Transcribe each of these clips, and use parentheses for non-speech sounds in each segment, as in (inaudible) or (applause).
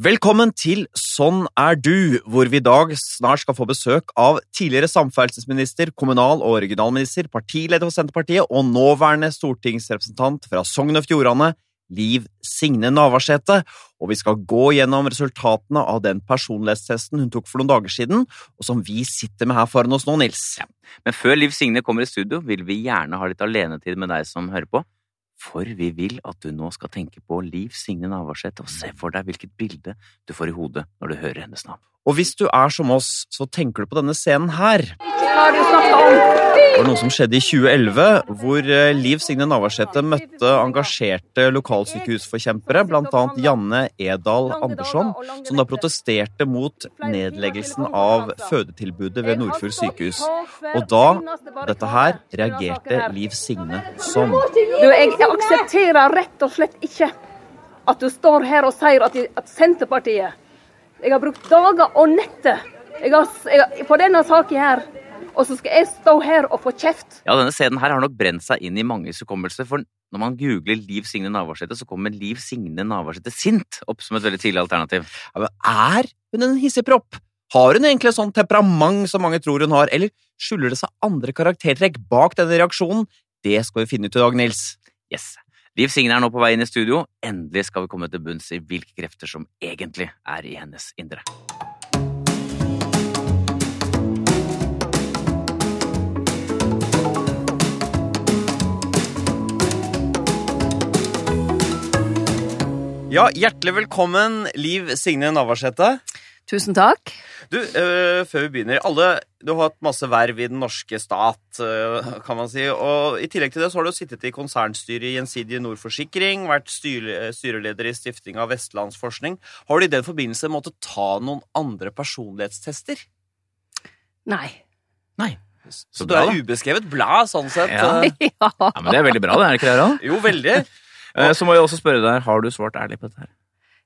Velkommen til Sånn er du, hvor vi i dag snart skal få besøk av tidligere samferdselsminister, kommunal- og regionalminister, partileder for Senterpartiet og nåværende stortingsrepresentant fra Sogn og Fjordane, Liv Signe Navarsete, og vi skal gå gjennom resultatene av den personlighetstesten hun tok for noen dager siden, og som vi sitter med her foran oss nå, Nils. Men før Liv Signe kommer i studio, vil vi gjerne ha litt alenetid med deg som hører på. For vi vil at du nå skal tenke på Liv Signe Navarsete og se for deg hvilket bilde du får i hodet når du hører hennes navn. Og hvis du er som oss, så tenker du på denne scenen her. Det var noe som skjedde i 2011, hvor eh, Liv Signe Navarsete møtte engasjerte lokalsykehusforkjempere, annet Janne Edal Andersson, som da protesterte mot nedleggelsen av fødetilbudet ved Nordfjord sykehus. Og da, dette her, reagerte Liv Signe sånn. Du, jeg aksepterer rett og slett ikke at du står her og sier at Senterpartiet Jeg har brukt dager og netter jeg har, jeg, på denne saken her, og så skal jeg stå her og få kjeft. Ja, denne scenen her har nok brent seg inn i manges hukommelse, for når man googler Liv Signe Navarsete, så kommer Liv Signe Navarsete sint opp som et veldig tidlig alternativ. Ja, men er hun en hissigpropp? Har hun egentlig et sånt temperament som mange tror hun har, eller skylder det seg andre karaktertrekk bak denne reaksjonen? Det skal vi finne ut i dag, Nils. Yes. Liv Signe er nå på vei inn i studio. Endelig skal vi komme til bunns i hvilke krefter som egentlig er i hennes indre. Ja, hjertelig velkommen, Liv Signe Navarsete. Tusen takk. Du, øh, før vi begynner, alle, du har hatt masse verv i den norske stat, øh, kan man si. Og i tillegg til det så har du sittet i konsernstyret i Gjensidige Nord Forsikring, vært styre, styreleder i stiftinga Vestlandsforskning. Har du i den forbindelse måttet ta noen andre personlighetstester? Nei. Nei. Så, du er ubeskrevet blad, sånn sett. Ja. øh. (laughs) Ja. Ja, men det er veldig bra, det er det ikke det, Harald? Jo, veldig. (laughs) Eh, Så må jeg også spørre deg, har du svart ærlig på dette her?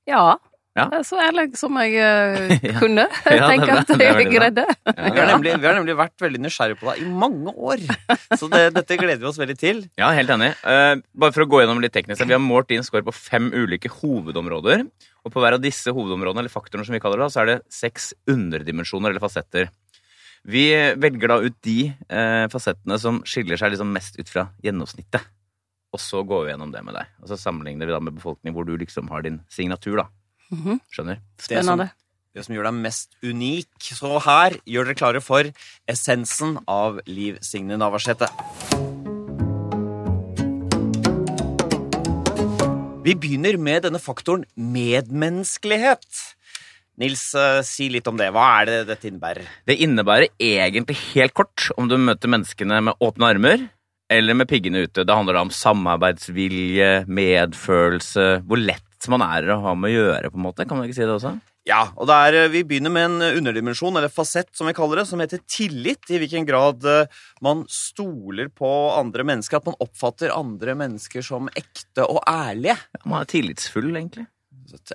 ja. Ja. Er Så ærlig som jeg uh, (laughs) Ja. kunne. (laughs) Ja, det er tenker at jeg greide. Ja. Vi har, nemlig, vi har nemlig vært veldig nysgjerrige på deg i mange år. Så det, dette gleder vi oss veldig til. Ja, helt enig. Uh, bare for å gå gjennom litt teknisk. Vi har målt din score på fem ulike hovedområder. Og på hver av disse hovedområdene, eller faktorene som vi kaller det, så er det seks underdimensjoner eller fasetter. Vi velger da ut de uh, fasettene som skiller seg liksom mest ut fra gjennomsnittet. Og så går vi gjennom det med deg. Og så sammenligner vi da med befolkningen hvor du liksom har din signatur, da. Mhm. Skjønner? Spennende. Det som gjør deg mest unik. Så her gjør dere klare for essensen av Liv Signe Navarsete. Vi begynner med denne faktoren medmenneskelighet. Nils, eh, si litt om det. Hva er det dette innebærer? Det innebærer egentlig helt kort om du møter menneskene med åpne armer eller med piggene ute. Det handler da om samarbeidsvilje, medfølelse, hvor lett man er å ha med å gjøre, på en måte. Kan man ikke si det også? Ja, og er, eh, Vi begynner med en underdimensjon, eller fasett, som vi kaller det, som heter tillit. I hvilken grad eh, man stoler på andre mennesker. At man oppfatter andre mennesker som ekte og ærlige. Man er tillitsfull, egentlig.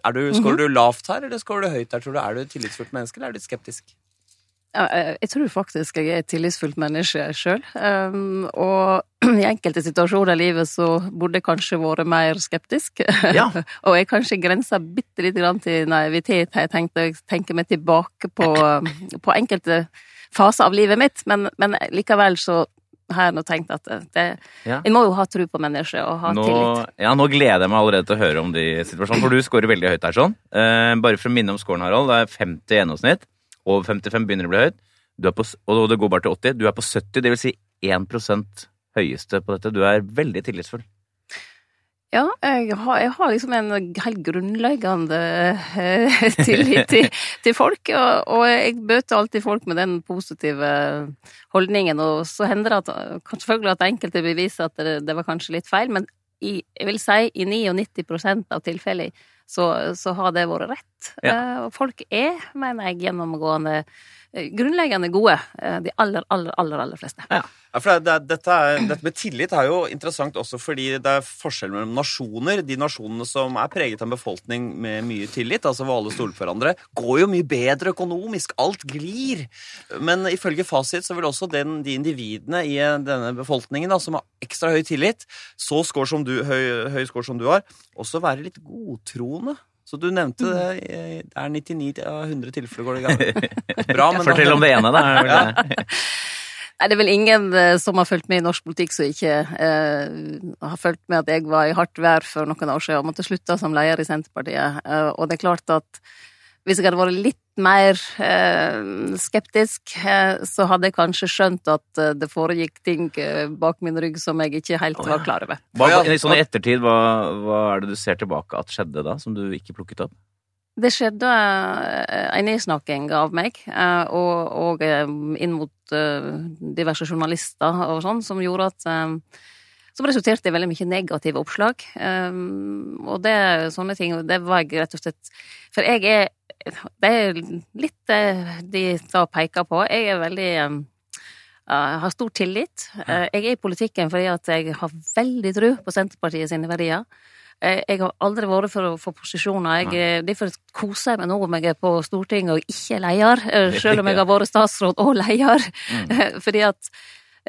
Er du, Skårer du lavt her, eller skår du høyt her? tror du? Er du et tillitsfullt menneske, eller er du skeptisk? Eh, jeg tror faktisk jeg er et tillitsfullt menneske sjøl. Um, og (clears throat) i enkelte situasjoner i livet så burde jeg kanskje vært mer skeptisk. Ja. (laughs) og jeg kanskje grenser bitte lite grann til naivitet, har jeg tenker meg tilbake på, um, på enkelte faser av livet mitt, men, men likevel så har jeg nå tenkt at det, Ja. jeg må jo ha tro på mennesker og ha Nå, tillit. ja, nå gleder jeg meg allerede til å høre om de situasjonene, for du scorer veldig høyt her sånn. Eh, bare for å minne om scoren, Harald. Det er 50 i gjennomsnitt. Over 55 begynner å bli høyt. På, og det går bare til 80. Du er på 70, det vil si 1% høyeste på dette. Du er veldig tillitsfull. Ja, jeg har, jeg har liksom en helt grunnleggende eh, (laughs) tillit til, til folk, og, og jeg bøter alltid folk med den positive holdningen, og så hender det at, selvfølgelig at enkelte beviser at det, det var kanskje litt feil, men i, jeg vil si i 99% av tilfellene så, så har det vært rett. Ja. Eh, folk er, mener jeg, gjennomgående grunnleggende gode, eh, de aller, aller, aller, aller fleste. Ja, for det, det, dette, er, dette med tillit er jo interessant også fordi det er forskjell mellom nasjoner. De nasjonene som er preget av en befolkning med mye tillit, altså hvor alle stoler på hverandre, går jo mye bedre økonomisk. Alt glir. Men ifølge fasit så vil også den, de individene i denne befolkningen da, som har ekstra høy tillit, så høy, høy score som du har, også være litt godtroende. Så du nevnte det. eh, Det er 99 av 100 tilfeller går det galt. (laughs) Bra, men Fortell om det ene, da. Ja. det. (laughs) Nei, det er vel ingen eh, som har fulgt med i norsk politikk som ikke eh, har fulgt med at jeg var i hardt vær for noen år siden og måtte slutte som leder i Senterpartiet. Eh, og det er klart at hvis jeg hadde vært litt mer eh, skeptisk, eh, så hadde jeg kanskje skjønt at eh, det foregikk ting eh, bak min rygg som jeg ikke helt var klar over. Hva, sånn I ettertid, hva, hva er det du ser tilbake at skjedde da, som du ikke plukket opp? Det skjedde eh, en nedsnakking av meg, eh, og, og inn mot diverse journalister og sånn, som gjorde at Som resulterte i veldig mye negative oppslag. Og det sånne ting, det var jeg rett og slett For jeg er Det er litt det de da peker på. Jeg er veldig eh, eh, har stor tillit. Eh, Jeg er i politikken fordi at jeg har veldig tro på Senterpartiet sine verdier. Eh, Jeg har aldri vært for å få posisjoner. Jeg, derfor koser jeg meg nå om jeg er på Stortinget og ikke er leder, selv om jeg (laughs) har vært statsråd og leder. (laughs) Fordi at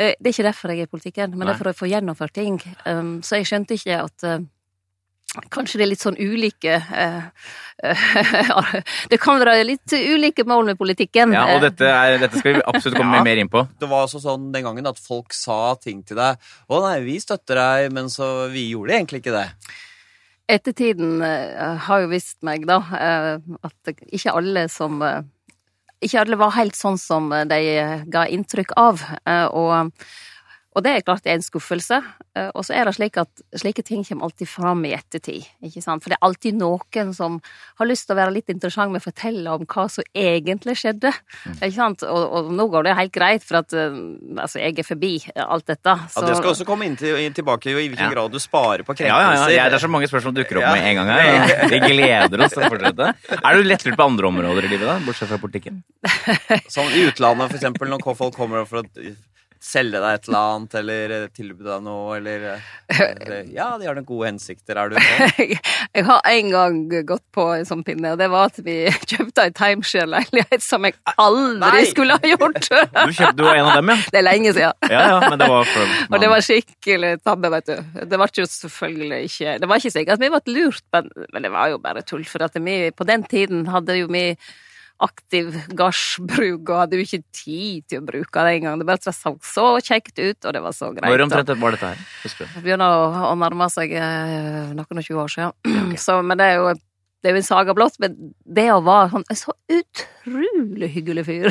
Det er ikke derfor jeg er i politikken, men Nei. er for å få gjennomført ting. Um, Så jeg skjønte ikke at Kanskje det er litt sånn ulike eh, (laughs) Det kan være litt ulike mål med politikken. Ja, og dette, er, dette skal vi absolutt komme Ja. mer inn på. Det var også sånn den gangen at folk sa ting til deg. 'Å nei, vi støtter deg', men så vi gjorde egentlig ikke det. Ettertiden eh, har jo vist meg, da, eh, at ikke alle som Ikke alle var helt sånn som de ga inntrykk av. Og, og det er klart det er en skuffelse. Eh, Og så er det slik at slike ting kommer alltid fram i ettertid. ikke sant? For det er alltid noen som har lyst til å være litt interessant med å fortelle om hva som egentlig skjedde. ikke sant? Og, og nå går det helt greit, for at eh, altså, jeg er forbi alt dette. Ja, Det skal også komme inn til, inn tilbake i hvilken Ja. grad du sparer på Ja, ja, ja. det er så mange spørsmål som dukker opp Ja. med en gang her. Vi gleder oss til å fortsette. Er du lettlurt på andre områder i livet, da? Bortsett fra politikken? Sånn i utlandet, for eksempel, når folk kommer for å selge deg et eller annet, eller eh, tilby deg noe, eller eller (laughs) Ja, de har noen gode hensikter. Er du sånn? (laughs) Jeg har en gang gått på en sånn pinne, og det var at vi (laughs) kjøpte en timeshare-leilighet som jeg aldri Nei! skulle ha gjort. Du, kjøpte, du var en av dem, ja? Det er lenge siden. Ja, ja, men det var for Og det var skikkelig tabbe, vet du. Det var jo selvfølgelig ikke Det var ikke sikkert at vi ble lurt, men, men det var jo bare tull. For at vi, på den tiden hadde jo vi aktiv gardsbruk, og hadde jo ikke tid til å bruke det engang. Det bare så så kjekt ut, og det var så greit. Når omtrent var dette her? Husker du? Det begynner å, å nærme seg eh, noen og tjue år siden. (clears throat) Så, men det er jo det er jo en saga blått, men det å være sånn en så utrolig hyggelig fyr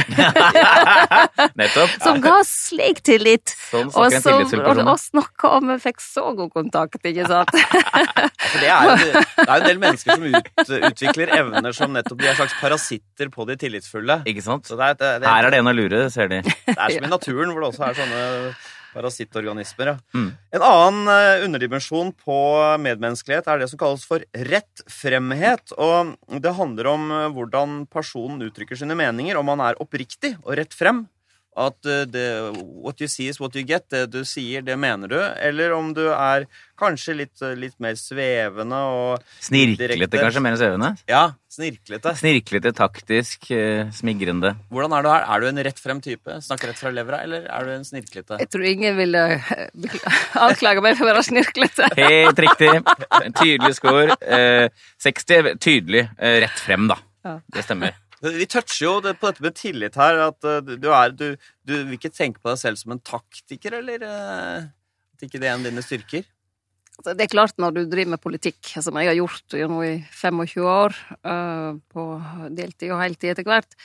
(laughs) Nettopp. som ga slik tillit, Sånn og, som, en så, og, og snakka om vi fikk så god kontakt, ikke sant? For (laughs) det er jo det er jo en del mennesker som ut, utvikler evner som nettopp de er slags parasitter på de tillitsfulle. Ikke sant? Så det er, det, det, Her er det en å lure, ser de. det er som i naturen, hvor det også er sånne parasittorganismer. Ja. Mm. En annen eh, underdimensjon på medmenneskelighet er det som kalles for rettfremhet. Og det handler om eh, hvordan personen uttrykker sine meninger, om man er oppriktig og rett frem. At eh, det, what you see is what you get. Det du sier, det mener du. Eller om du er kanskje litt, litt mer svevende og Snirklete, Direkte. kanskje, mer svevende? ja, snirklete. Snirklete, taktisk, eh, smigrende. Hvordan er du her? Er du en rett frem type? Snakker rett fra levra, eller er du en snirklete? Jeg tror ingen ville eh, anklage meg for å være snirklete. (laughs) Helt riktig. En tydelig score. Eh, 60 tydelig rett frem, da. Ja. Det stemmer. Vi toucher jo det, på dette med tillit her. At uh, du, er, du, du vil ikke tenke på deg selv som en taktiker, eller uh, at ikke det er en av dine styrker? Altså, Det er klart når du driver med politikk, som jeg har gjort nå i 25 år, eh, på deltid og heltid etter hvert,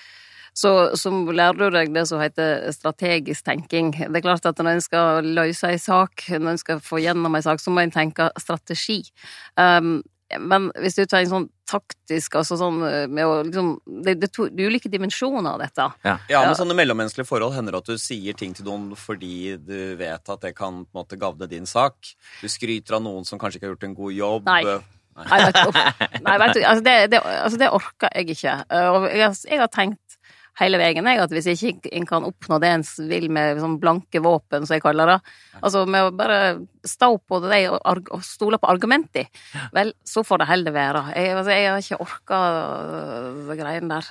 så, så lærer du deg det som heter strategisk tenking. Det er klart at når en skal løse ei sak, når en skal få gjennom ei sak, så må en tenke strategi. Um, men hvis du tar en sånn taktisk, altså sånn eh, med å liksom Det, det to det er ulike dimensjoner av dette. Ja, Ja. med sånne mellommenneskelige forhold hender det at du sier ting til noen fordi du vet at det kan på en måte gavne din sak. Du skryter av noen som kanskje ikke har gjort en god jobb. Nei. Nei, vet du, nei, vet du altså, det, det, altså det orker jeg ikke. Eh, Og jeg jeg har tenkt hele veien jeg, at hvis ikke en kan oppnå det en vil med sånn blanke våpen, som jeg kaller det, altså med å bare stå på det og, arg- og stole på argumenter, vel, så får det heller være. Jeg, altså, jeg har ikke orka de greiene der.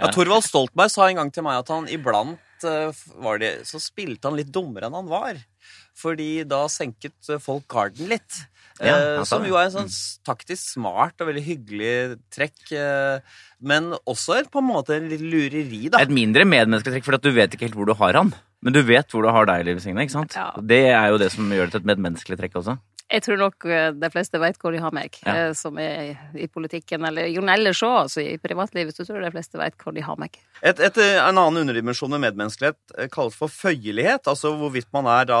Ja, Torvald Stoltenberg sa en gang til meg at han iblant eh, var det, så spilte han litt dummere enn han var. Fordi da senket folk garden litt. Ja, eh, som jo er en sånn taktisk smart og veldig hyggelig trekk. eh, Men også på en måte en litt lureri, da. Et mindre medmenneskelig trekk, for du vet ikke helt hvor du har han. Men du vet hvor du har deg, Liv Signe. ikke sant? Ja. Det er jo det som gjør det til et medmenneskelig trekk også. Jeg tror nok eh, de fleste vet hvor de har meg, Ja. eh, som er i politikken. Eller Jon ellers òg, altså i privatlivet, så tror jeg de fleste vet hvor de har meg. Et, et, eh, en annen underdimensjon med medmenneskelighet kalles for føyelighet. Altså hvorvidt man er da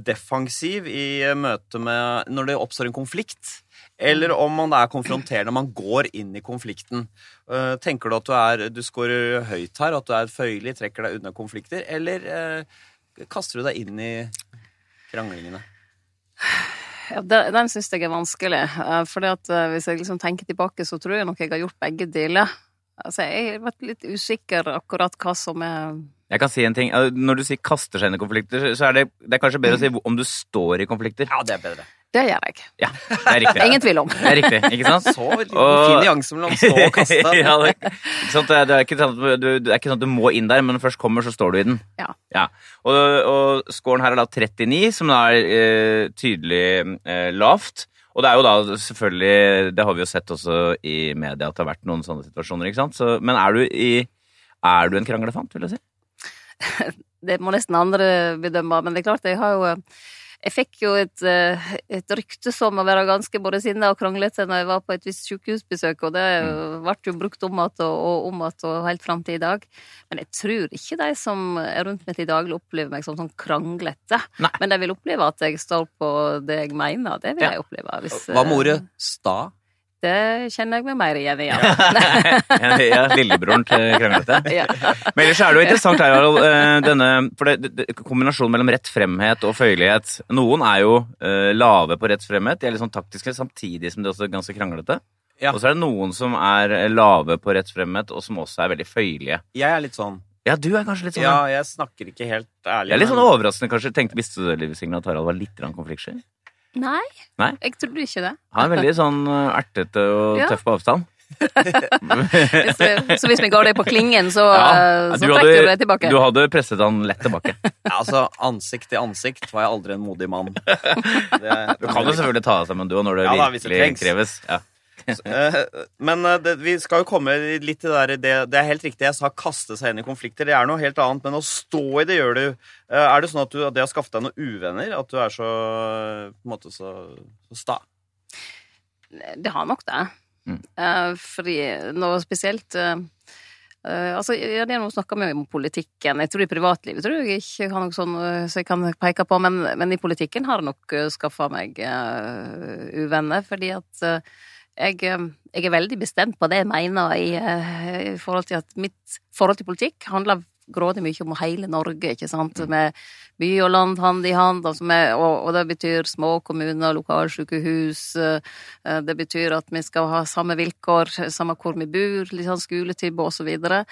defensiv i møte med Når det oppstår en konflikt. Eller om man er konfronterende man går inn i konflikten. Tenker du at du er Du scorer høyt her, at du er føyelig, trekker deg unna konflikter, eller kaster du deg inn i kranglingene? Ja, den syns jeg er vanskelig. for fordi at eh, hvis jeg liksom tenker tilbake, så tror jeg nok jeg har gjort begge deler. Altså, jeg har vært litt usikker akkurat hva som er Jeg kan si en ting. Eh, Når du sier kaster seg inn i konflikter, så er det, det er kanskje bedre å si om du står i konflikter. Ja, det er bedre. Det gjør jeg. Ja, det er riktig. Ingen tvil om. Det er riktig, ikke sant? (laughs) Så Og- fin nyanse mellom stå og kaste. (laughs) ja, det, ikke sant? Det, er, ikke sånn at du, det er ikke sånn at du må inn der, men når du først kommer, så står du i den. Ja. Og, og scoren her er da 39, som da er eh, tydelig eh, lavt. Og det er jo da selvfølgelig Det har vi jo sett også i media at det har vært noen sånne situasjoner, ikke sant. Så, men er du i Er du en kranglefant, vil jeg si? (laughs) Det må nesten andre bedømme, men det er klart, jeg har jo jeg fikk jo et, eh, et rykte som å være ganske både sinna og kranglete når jeg var på et visst sykehusbesøk, og det ble jo brukt om igjen og, og om igjen og helt fram til i dag. Men jeg tror ikke de som er rundt meg til daglig, opplever meg som sånn kranglete. Nei. Men de vil oppleve at jeg står på det jeg mener. Det vil Ja. jeg oppleve. Hvis, Hva med eh, ordet sta? Det kjenner jeg meg mer igjen i, ja. (laughs) ja, lillebroren til kranglete. (laughs) ja. Men ellers er det jo interessant her, Harald, eh, denne for det, det, kombinasjonen mellom rett fremhet og føyelighet. Noen er jo eh, lave på rett fremhet, de er litt sånn taktiske, samtidig som de også er ganske kranglete. Ja. Og så er det noen som er eh, lave på rett fremhet, og som også er veldig føyelige. Jeg er litt sånn. Ja, du er kanskje litt sånn. Ja, jeg snakker ikke helt ærlig. Jeg er litt sånn overraskende, kanskje. Tenkte Visste du det, Liv Signe, at Harald var litt konfliktsky? Nei, Nei? jeg trodde ikke det. Han er veldig sånn eh, ertete og Ja. tøff på avstand. (laughs) Hvis, så hvis vi ga det på klingen, så, Ja, eh, så du trekker du deg tilbake. Du hadde presset han lett tilbake. (laughs) Ja, altså, ansikt til ansikt var jeg aldri en modig mann. (laughs) Det, Du kan jo selvfølgelig ta av seg men du når det Ja da, hvis det kreves. Ja. Eh, Men eh, det, vi skal jo komme litt til det der det, det er helt riktig, jeg sa kaste seg inn i konflikter. Det er noe helt annet, men å stå i det gjør du. Eh, Er det sånn at, du, at det har skaffet deg noen uvenner? At du er så på en måte så, så sta? Det har nok det. Mm. Eh, fordi noe spesielt eh, eh, altså, ja, det er noe å snakke med om politikken. Jeg tror i privatlivet tror jeg ikke har noe sånn som så jeg kan peke på, men, men i politikken har jeg nok uh, skaffa meg uh, uvenner, fordi at eh, jeg, eh, jeg er veldig bestemt på det jeg mener i, eh, i forhold til at mitt forhold til politikk handler grådig mye om hele Norge, ikke sant, med by og land hand i hand, altså med, og, og det betyr små kommuner, lokalsykehus, eh, Det betyr at vi skal ha samme vilkår, samme hvor vi bor, litt sånn skoletilbud og så videre.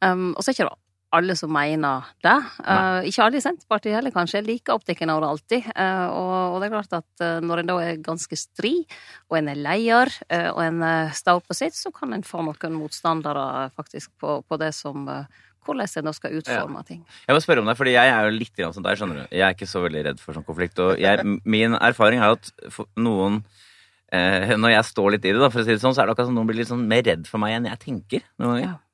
Um, og så er ikke det alle som mener det. Uh, ikke alle i Senterpartiet heller, kanskje, er like opptatt av det alltid. Uh, og, og det er klart at uh, når en da er ganske stri, og en er leder, og en står på sitt, så kan en få noen motstandere faktisk på, på det som hvordan en da skal utforme ting. Jeg må spørre om deg, fordi jeg er jo litt grann som deg, skjønner du. Jeg er ikke så veldig redd for sånn konflikt. Og jeg, (laughs) min erfaring er at noen eh, Når jeg står litt i det, da, for å si det sånn, så er det akkurat som noen blir litt sånn mer redd for meg enn jeg tenker. Noen ganger. Hva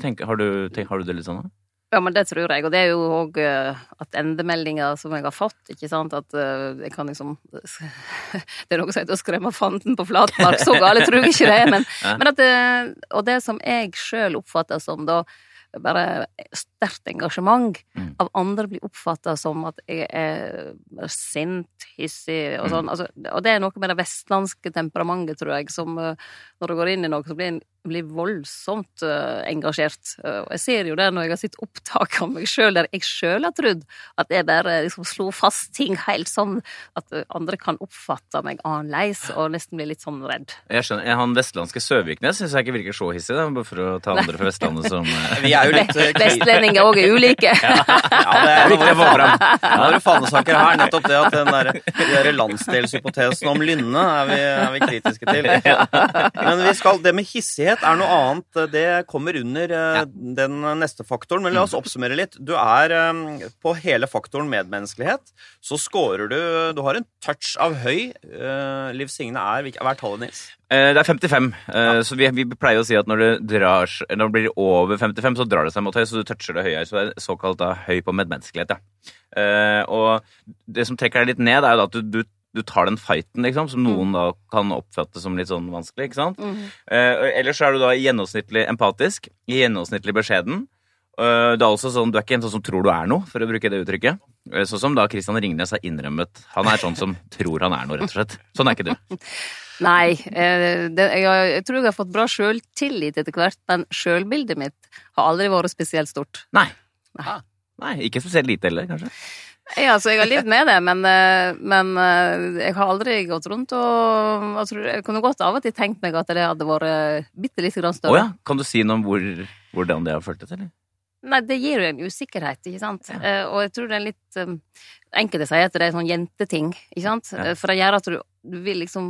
tenker, har, du, tenker, har du det litt sånn? da? Ja, men det tror jeg, og det er jo òg at endemeldinger som jeg har fått, ikke sant, at eh, jeg kan liksom (laughs) Det er noe som heter å skremme fanden på flatmark, så gale tror jeg ikke det er, men, (laughs) Ja. men at det, Og det som jeg sjøl oppfatter som da bare sterkt engasjement, Mm. av andre blir oppfatta som at jeg er sint, hissig og Mm. sånn. Altså, og det er noe med det vestlandske temperamentet, tror jeg, som eh, når du går inn i noe, så blir en blir voldsomt eh, engasjert. Eh, og jeg ser jo det når jeg har sett opptak av meg sjøl, der jeg sjøl har trodd at jeg bare liksom slo fast ting helt sånn at eh, andre kan oppfatte meg annerledes, og nesten bli litt sånn redd. Jeg skjønner, Han vestlandske Søviknes syns jeg ikke virker så hissig, da, bare for å ta andre fra Vestlandet som eh, (laughs) Vi er jo litt eh, (laughs) Vestlendinger òg er ulike. Ja, det Det er viktig å få fram. Ja, det er fanesaker her. Nettopp det at den der, de der landsdelshypotesen om Lynne er vi, er vi kritiske til. (laughs) Men vi skal, det med hissighet Medmenneskelighet er noe annet. Det kommer under ja. den neste faktoren. Men la oss oppsummere litt. Du er eh, på hele faktoren medmenneskelighet. Så scorer du Du har en touch av høy. Eh, Liv Signe er Hva er tallet, Nils? Eh, Det er 55, Ja. så vi, vi pleier å si at når det, drar, når det blir over 55, så drar det seg mot høy, så du toucher det høyere. Så det er såkalt da, høy på medmenneskelighet. Ja. Eh, og det som trekker deg litt ned, er jo da at du, du, du tar den fighten, liksom, som noen da kan oppfatte som litt sånn vanskelig. ikke sant? Eh, ellers så er du da gjennomsnittlig empatisk, gjennomsnittlig beskjeden. Eh, det er altså sånn, Du er ikke en sånn som tror du er noe, for å bruke det uttrykket. Eh, Sånn som da Christian Ringnes har innrømmet. Han er sånn som (laughs) tror han er noe, rett og slett. Sånn er ikke du. Nei, eh, det, jeg, jeg tror jeg har fått bra sjøltillit etter hvert, men sjølbildet mitt har aldri vært spesielt stort. Nei. Nei. Nei, Ikke spesielt lite heller, kanskje. Ja, altså, jeg har levd med det, men, eh, men eh, jeg har aldri gått rundt og jeg, tror, jeg kunne godt av og til tenkt meg at det hadde vært bitte lite grann større. større. ja. Kan du si noe om hvor, hvordan det har føltes, eller? Nei, det gir jo en usikkerhet, ikke sant. Ja. og jeg tror det er litt Enkelte sier at det er sånn jenteting, ikke sant. Ja. Eh, For det gjør at du, du vil liksom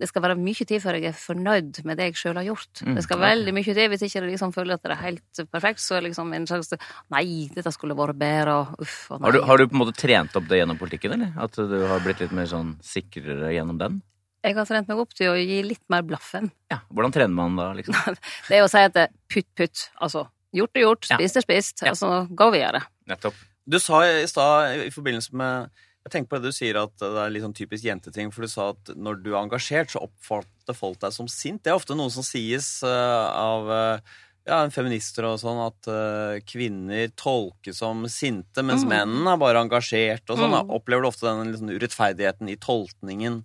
Det skal være mye tid før jeg er fornøyd med det jeg sjøl har gjort. Mm, Det skal ok. veldig mye til. Hvis ikke jeg liksom føler at det er helt perfekt, så er det liksom en slags Nei, dette skulle vært bedre, og uff og. Har du, har du på en måte trent opp det gjennom politikken, eller? At du har blitt litt mer sånn sikrere gjennom den? Jeg har trent meg opp til å gi litt mer blaffen. Ja. Hvordan trener man da, liksom? (laughs) Det er å si at det, putt, putt. Altså, gjort er gjort, spist er spist. Ja. Altså, gå videre. Nettopp. Du sa i stad i forbindelse med Jeg tenker på det du sier at det er litt sånn typisk jenteting, for du sa at når du er engasjert, så oppfatter folk deg som sint. Det er ofte noe som sies eh, av eh, ja, feminister og sånn, at eh, kvinner tolkes som sinte, mens Mm. mennene er bare engasjert og sånn. Mm. Opplever du ofte den liksom, urettferdigheten i tolkningen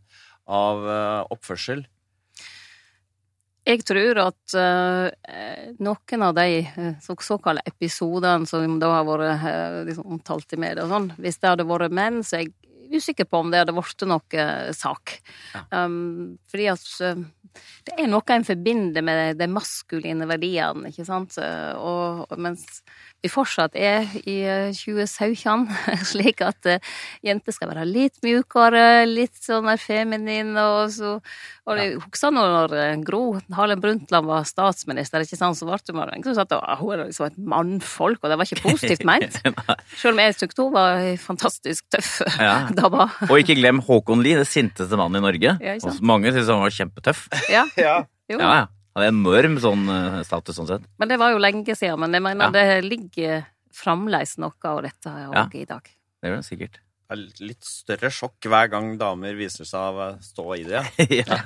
av oppførsel? Jeg tror at uh, noen av de uh, så, såkalte episodene som da har vært uh, liksom omtalt i media og sånn, hvis det hadde vært menn, så er jeg usikker på om det hadde blitt noe eh, sak. Ja. Um, fordi at uh, det er noe en forbinder med de maskuline verdiene, ikke sant? Eh, Og, og mens vi fortsatt er i eh, 2017, (laughs) slik at eh, jenter skal være litt mjukere, litt sånn mer feminin, og så og jeg husker nå når eh, Gro Harlem Brundtland var statsminister, ikke sant, så ble det mange som sa at hun er liksom et mannfolk, og det var ikke positivt ment. (laughs) Selv om jeg syntes hun var fantastisk tøff Ja. (laughs) dame. Og ikke glem Håkon Lie, det sinteste mannen i Norge. Ja. Mange syntes han var kjempetøff. Ja, Ja. jo. Ja, ja. Han er enorm sånn eh, status sånn sett. Men det var jo lenge siden. Men jeg mener Ja. det ligger fremdeles noe av dette Ja. i dag. Det gjør det sikkert. Det er litt større sjokk hver gang damer viser seg å stå i det. (laughs) Ja.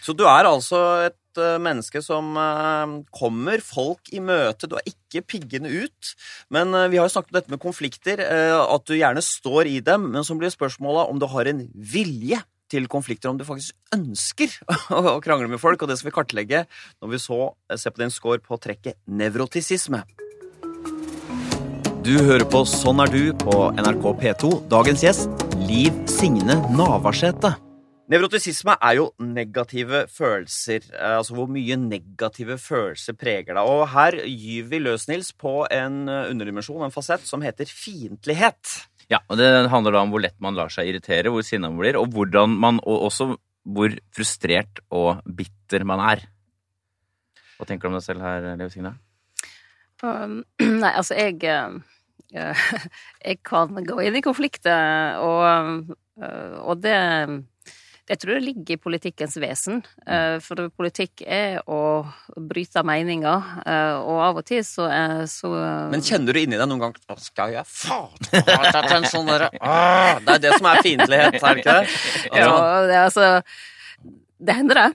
Så du er altså et eh, menneske som eh, kommer folk i møte. Du er ikke piggende ut. Men vi har jo snakket om dette med konflikter, at du gjerne står i dem. Men så blir spørsmålet om du har en vilje til konflikter, om du faktisk ønsker (laughs) å krangle med folk. Og det skal vi kartlegge når vi så eh, ser på din score på trekket nevrotisisme. Du hører på Sånn er du på NRK P2. Dagens gjest, Liv Signe Navarsete. Nevrotisisme er jo negative følelser. eh, Altså hvor mye negative følelser preger deg. Og her gyver vi løs, Nils, på en eh, underdimensjon, en fasett, som heter fiendtlighet. Ja, og Det handler da om hvor lett man lar seg irritere, hvor sinna man blir, og hvordan man, og også hvor frustrert og bitter man er. Hva tenker du om deg selv her, Leo Signe? Um, (clears throat) nei, altså, jeg eh, (laughs) Jeg kan gå inn i konflikter, og, eh, og det det tror jeg ligger i politikkens vesen. eh, For politikk er å bryte meninger, eh, og av og til så, er, så Men kjenner du inni deg noen gang Hva skal jeg faen ta (laughs) en sånn derre «Åh!» Det er det som er fiendtlighet, er det ikke det? Ja, Altså, det, er altså Det hender, det.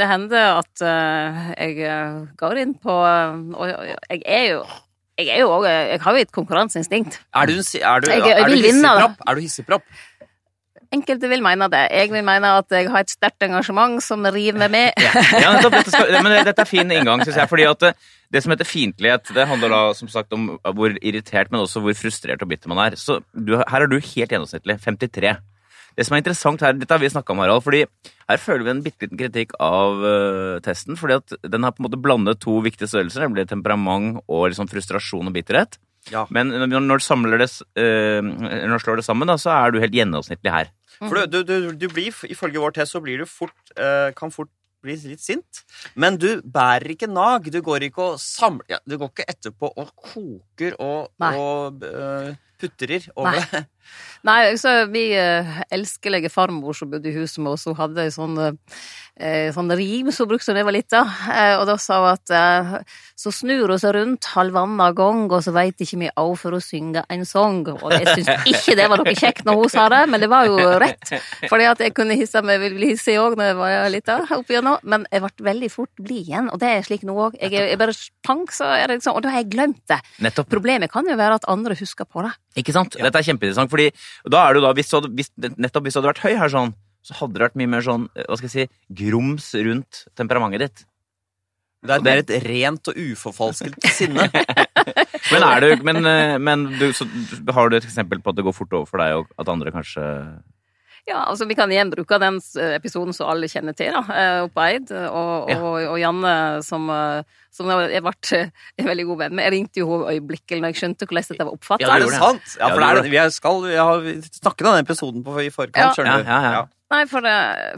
Det hender at eh, jeg går inn på Og jeg er jo jeg er jo også, jeg har jo et konkurranseinstinkt. er du, er du, Jeg- jeg er du hissigpropp? Enkelte vil mene det. Jeg vil mene at jeg har et sterkt engasjement som river meg med. Ja, ja dette, skal, men dette er fin inngang, syns jeg. fordi at det, det som heter fiendtlighet, det handler da som sagt om hvor irritert, men også hvor frustrert og bitter man er. Så du, her er du helt gjennomsnittlig. 53. Det som er interessant her, Dette har vi snakka om, Harald. fordi Her føler vi en bitte liten kritikk av uh, testen. fordi at Den har på en måte blandet to viktige størrelser, nemlig temperament og liksom frustrasjon og bitterhet. Ja. Men når når du, det, øh, når du slår det sammen, da, så er du helt gjennomsnittlig her. For du, du, du, du blir, ifølge vår test, så blir du fort eh, Kan fort bli litt sint. Men du bærer ikke nag. Du går ikke og samler ja, Du går ikke etterpå og koker og, Nei. og uh, putrer over Nei. det. Nei, altså, vi eh, elskelige farmor som bodde i huset med oss, hun hadde ei sånn, eh, sånn rim som hun brukte da jeg var lita, eh, og da sa hun at eh, så snur hun seg rundt halvanna gang, og så veit ikke vi au for å synge en song. Og jeg syns ikke det var noe kjekt når hun sa det, men det var jo rett. Fordi at jeg kunne hisse meg ville hisse òg når jeg var lita, opp igjennom, men jeg ble veldig fort blid igjen, og det er slik nå òg. Jeg, jeg bare pang, så er det liksom Og da har jeg glemt det. Nettopp. Problemet kan jo være at andre husker på det. Ikke sant? Dette er kjempeinteressant, fordi da er det jo da, hvis hadde, hvis, nettopp hvis du hadde vært høy her sånn, så hadde det vært mye mer sånn, eh, hva skal jeg si, grums rundt temperamentet ditt. Det er mer et rent og uforfalsket (laughs) sinne. Men, er du, men, eh, men du, så, har du et eksempel på at det går fort over for deg, og at andre kanskje Ja, altså vi kan igjen bruke den eh, episoden som alle kjenner til, da, eh, oppe på Eid. Og, Ja. og, og Janne, som, eh, som jeg ble eh, en veldig god venn med. Jeg ringte jo henne øyeblikkelig når jeg skjønte hvordan dette var oppfattet. Ja, er det sant? Ja, Ja, for det er, vi er- skal, vi har snakket om den episoden på, i forkant, Ja. skjønner du. Ja, ja, ja. Nei, for,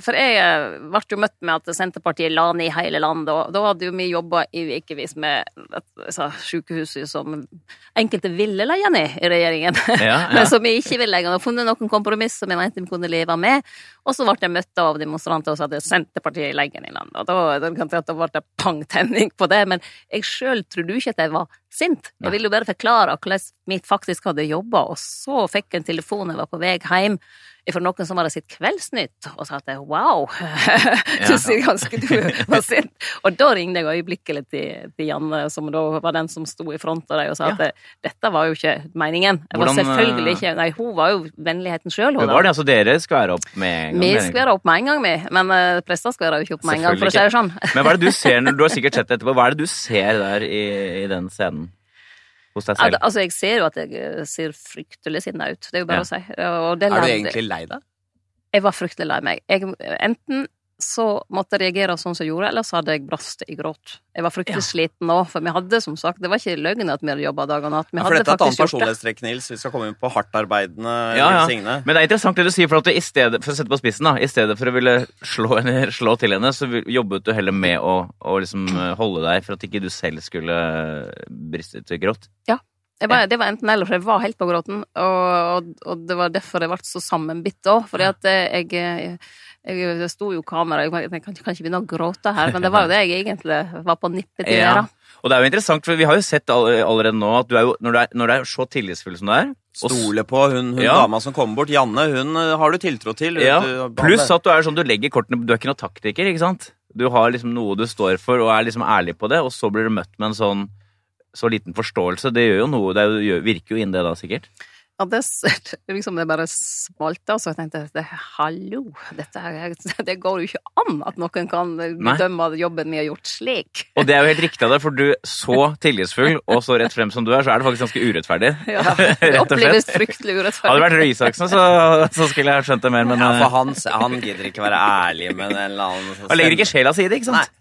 for jeg eh, ble jo møtt med at Senterpartiet la ned i hele landet, og da hadde jo vi jobba i ukevis med altså, sykehuset som enkelte ville legge ned i regjeringen. (laughs) Ja, ja. Men som vi ikke ville legge ned. Og funnet noen kompromiss som vi mente vi kunne leve med. Og så ble jeg møtt av demonstranter og sa at Senterpartiet legger ned i landet. Og da, da da ble det pangtenning på det. Men jeg sjøl trodde jo ikke at jeg var sint. Jeg ville jo bare forklare hvordan vi faktisk hadde jobba, og så fikk jeg en telefon jeg var på vei hjem fra noen som hadde sett Kveldsnytt, og sa at wow, (laughs) du sier ganske du var sint. Og da ringte jeg øyeblikkelig til, til Janne, som da var den som sto i front av dem, og sa at det, dette var jo ikke meningen. Jeg var selvfølgelig eh, ikke Nei, hun var jo vennligheten sjøl. hun. var det, altså dere skværa opp med en gang. Vi jeg. skværa opp med en gang, vi. Men uh, prester skværa jo ikke opp med en gang, for å si det sånn. Men hva er det du ser du har sikkert sett det etterpå? Hva er det du ser der i, i den scenen? Hos deg Al- selv? Altså, jeg ser jo at jeg eh, ser fryktelig sinna ut. Det er jo bare Ja. å si. Og det Er du egentlig lei deg? Jeg var fryktelig lei meg. Jeg, enten så måtte jeg reagere sånn som jeg gjorde, ellers hadde jeg brast i gråt. Jeg var fryktelig sliten òg, for vi hadde som sagt Det var ikke løgn at vi hadde jobba dag og natt. Vi Ja, for dette er et annet personlighetstrekk, Nils. Vi skal komme inn på hardtarbeidende Ja, ja. Signe. Men det er interessant det du sier, for at du i stedet for å sette på spissen, da, i stedet for å ville slå, henne, (laughs) slå til henne, så jobbet du heller med å, å liksom eh, holde deg for at ikke du selv skulle eh, briste til i gråt. Jeg var, det var enten eller, for jeg var helt på gråten. Og, og, og det var derfor jeg ble så sammenbitt òg. Fordi at jeg, jeg, jeg, Det sto jo kamera, jeg, jeg kan, kan ikke begynne å gråte her, men det var jo det jeg egentlig var på nippet til å Ja. gjøre. Og det er jo interessant, for vi har jo sett allerede nå at du er jo, når, du er, når du er så tillitsfull som du er Stole på hun, hun Ja. dama som kommer bort. Janne, hun eh, har du tiltro til. Ja, Du- Pluss at du er sånn, du legger kortene Du er ikke noen taktiker, ikke sant? Du har liksom noe du står for, og er liksom ærlig på det, og så blir du møtt med en sånn så liten forståelse. Det gjør jo noe, det er jo, virker jo inn det da, sikkert. Ja, det, liksom det bare smalt og så jeg tenkte det, hallo, dette her, (laughs) det går jo ikke an at noen kan bedømme jobben vi har gjort slik. Og det er jo helt riktig av deg, for du (laughs) så tillitsfull og så rett frem som du er, så er det faktisk ganske urettferdig. Ja, (laughs) det oppleves fryktelig Hadde det vært Røe Isaksen, så, så skulle jeg skjønt det mer, men ja, eh, for han, han gidder ikke være ærlig med en eller annen han legger ikke sjela si i det, ikke sant? Nei.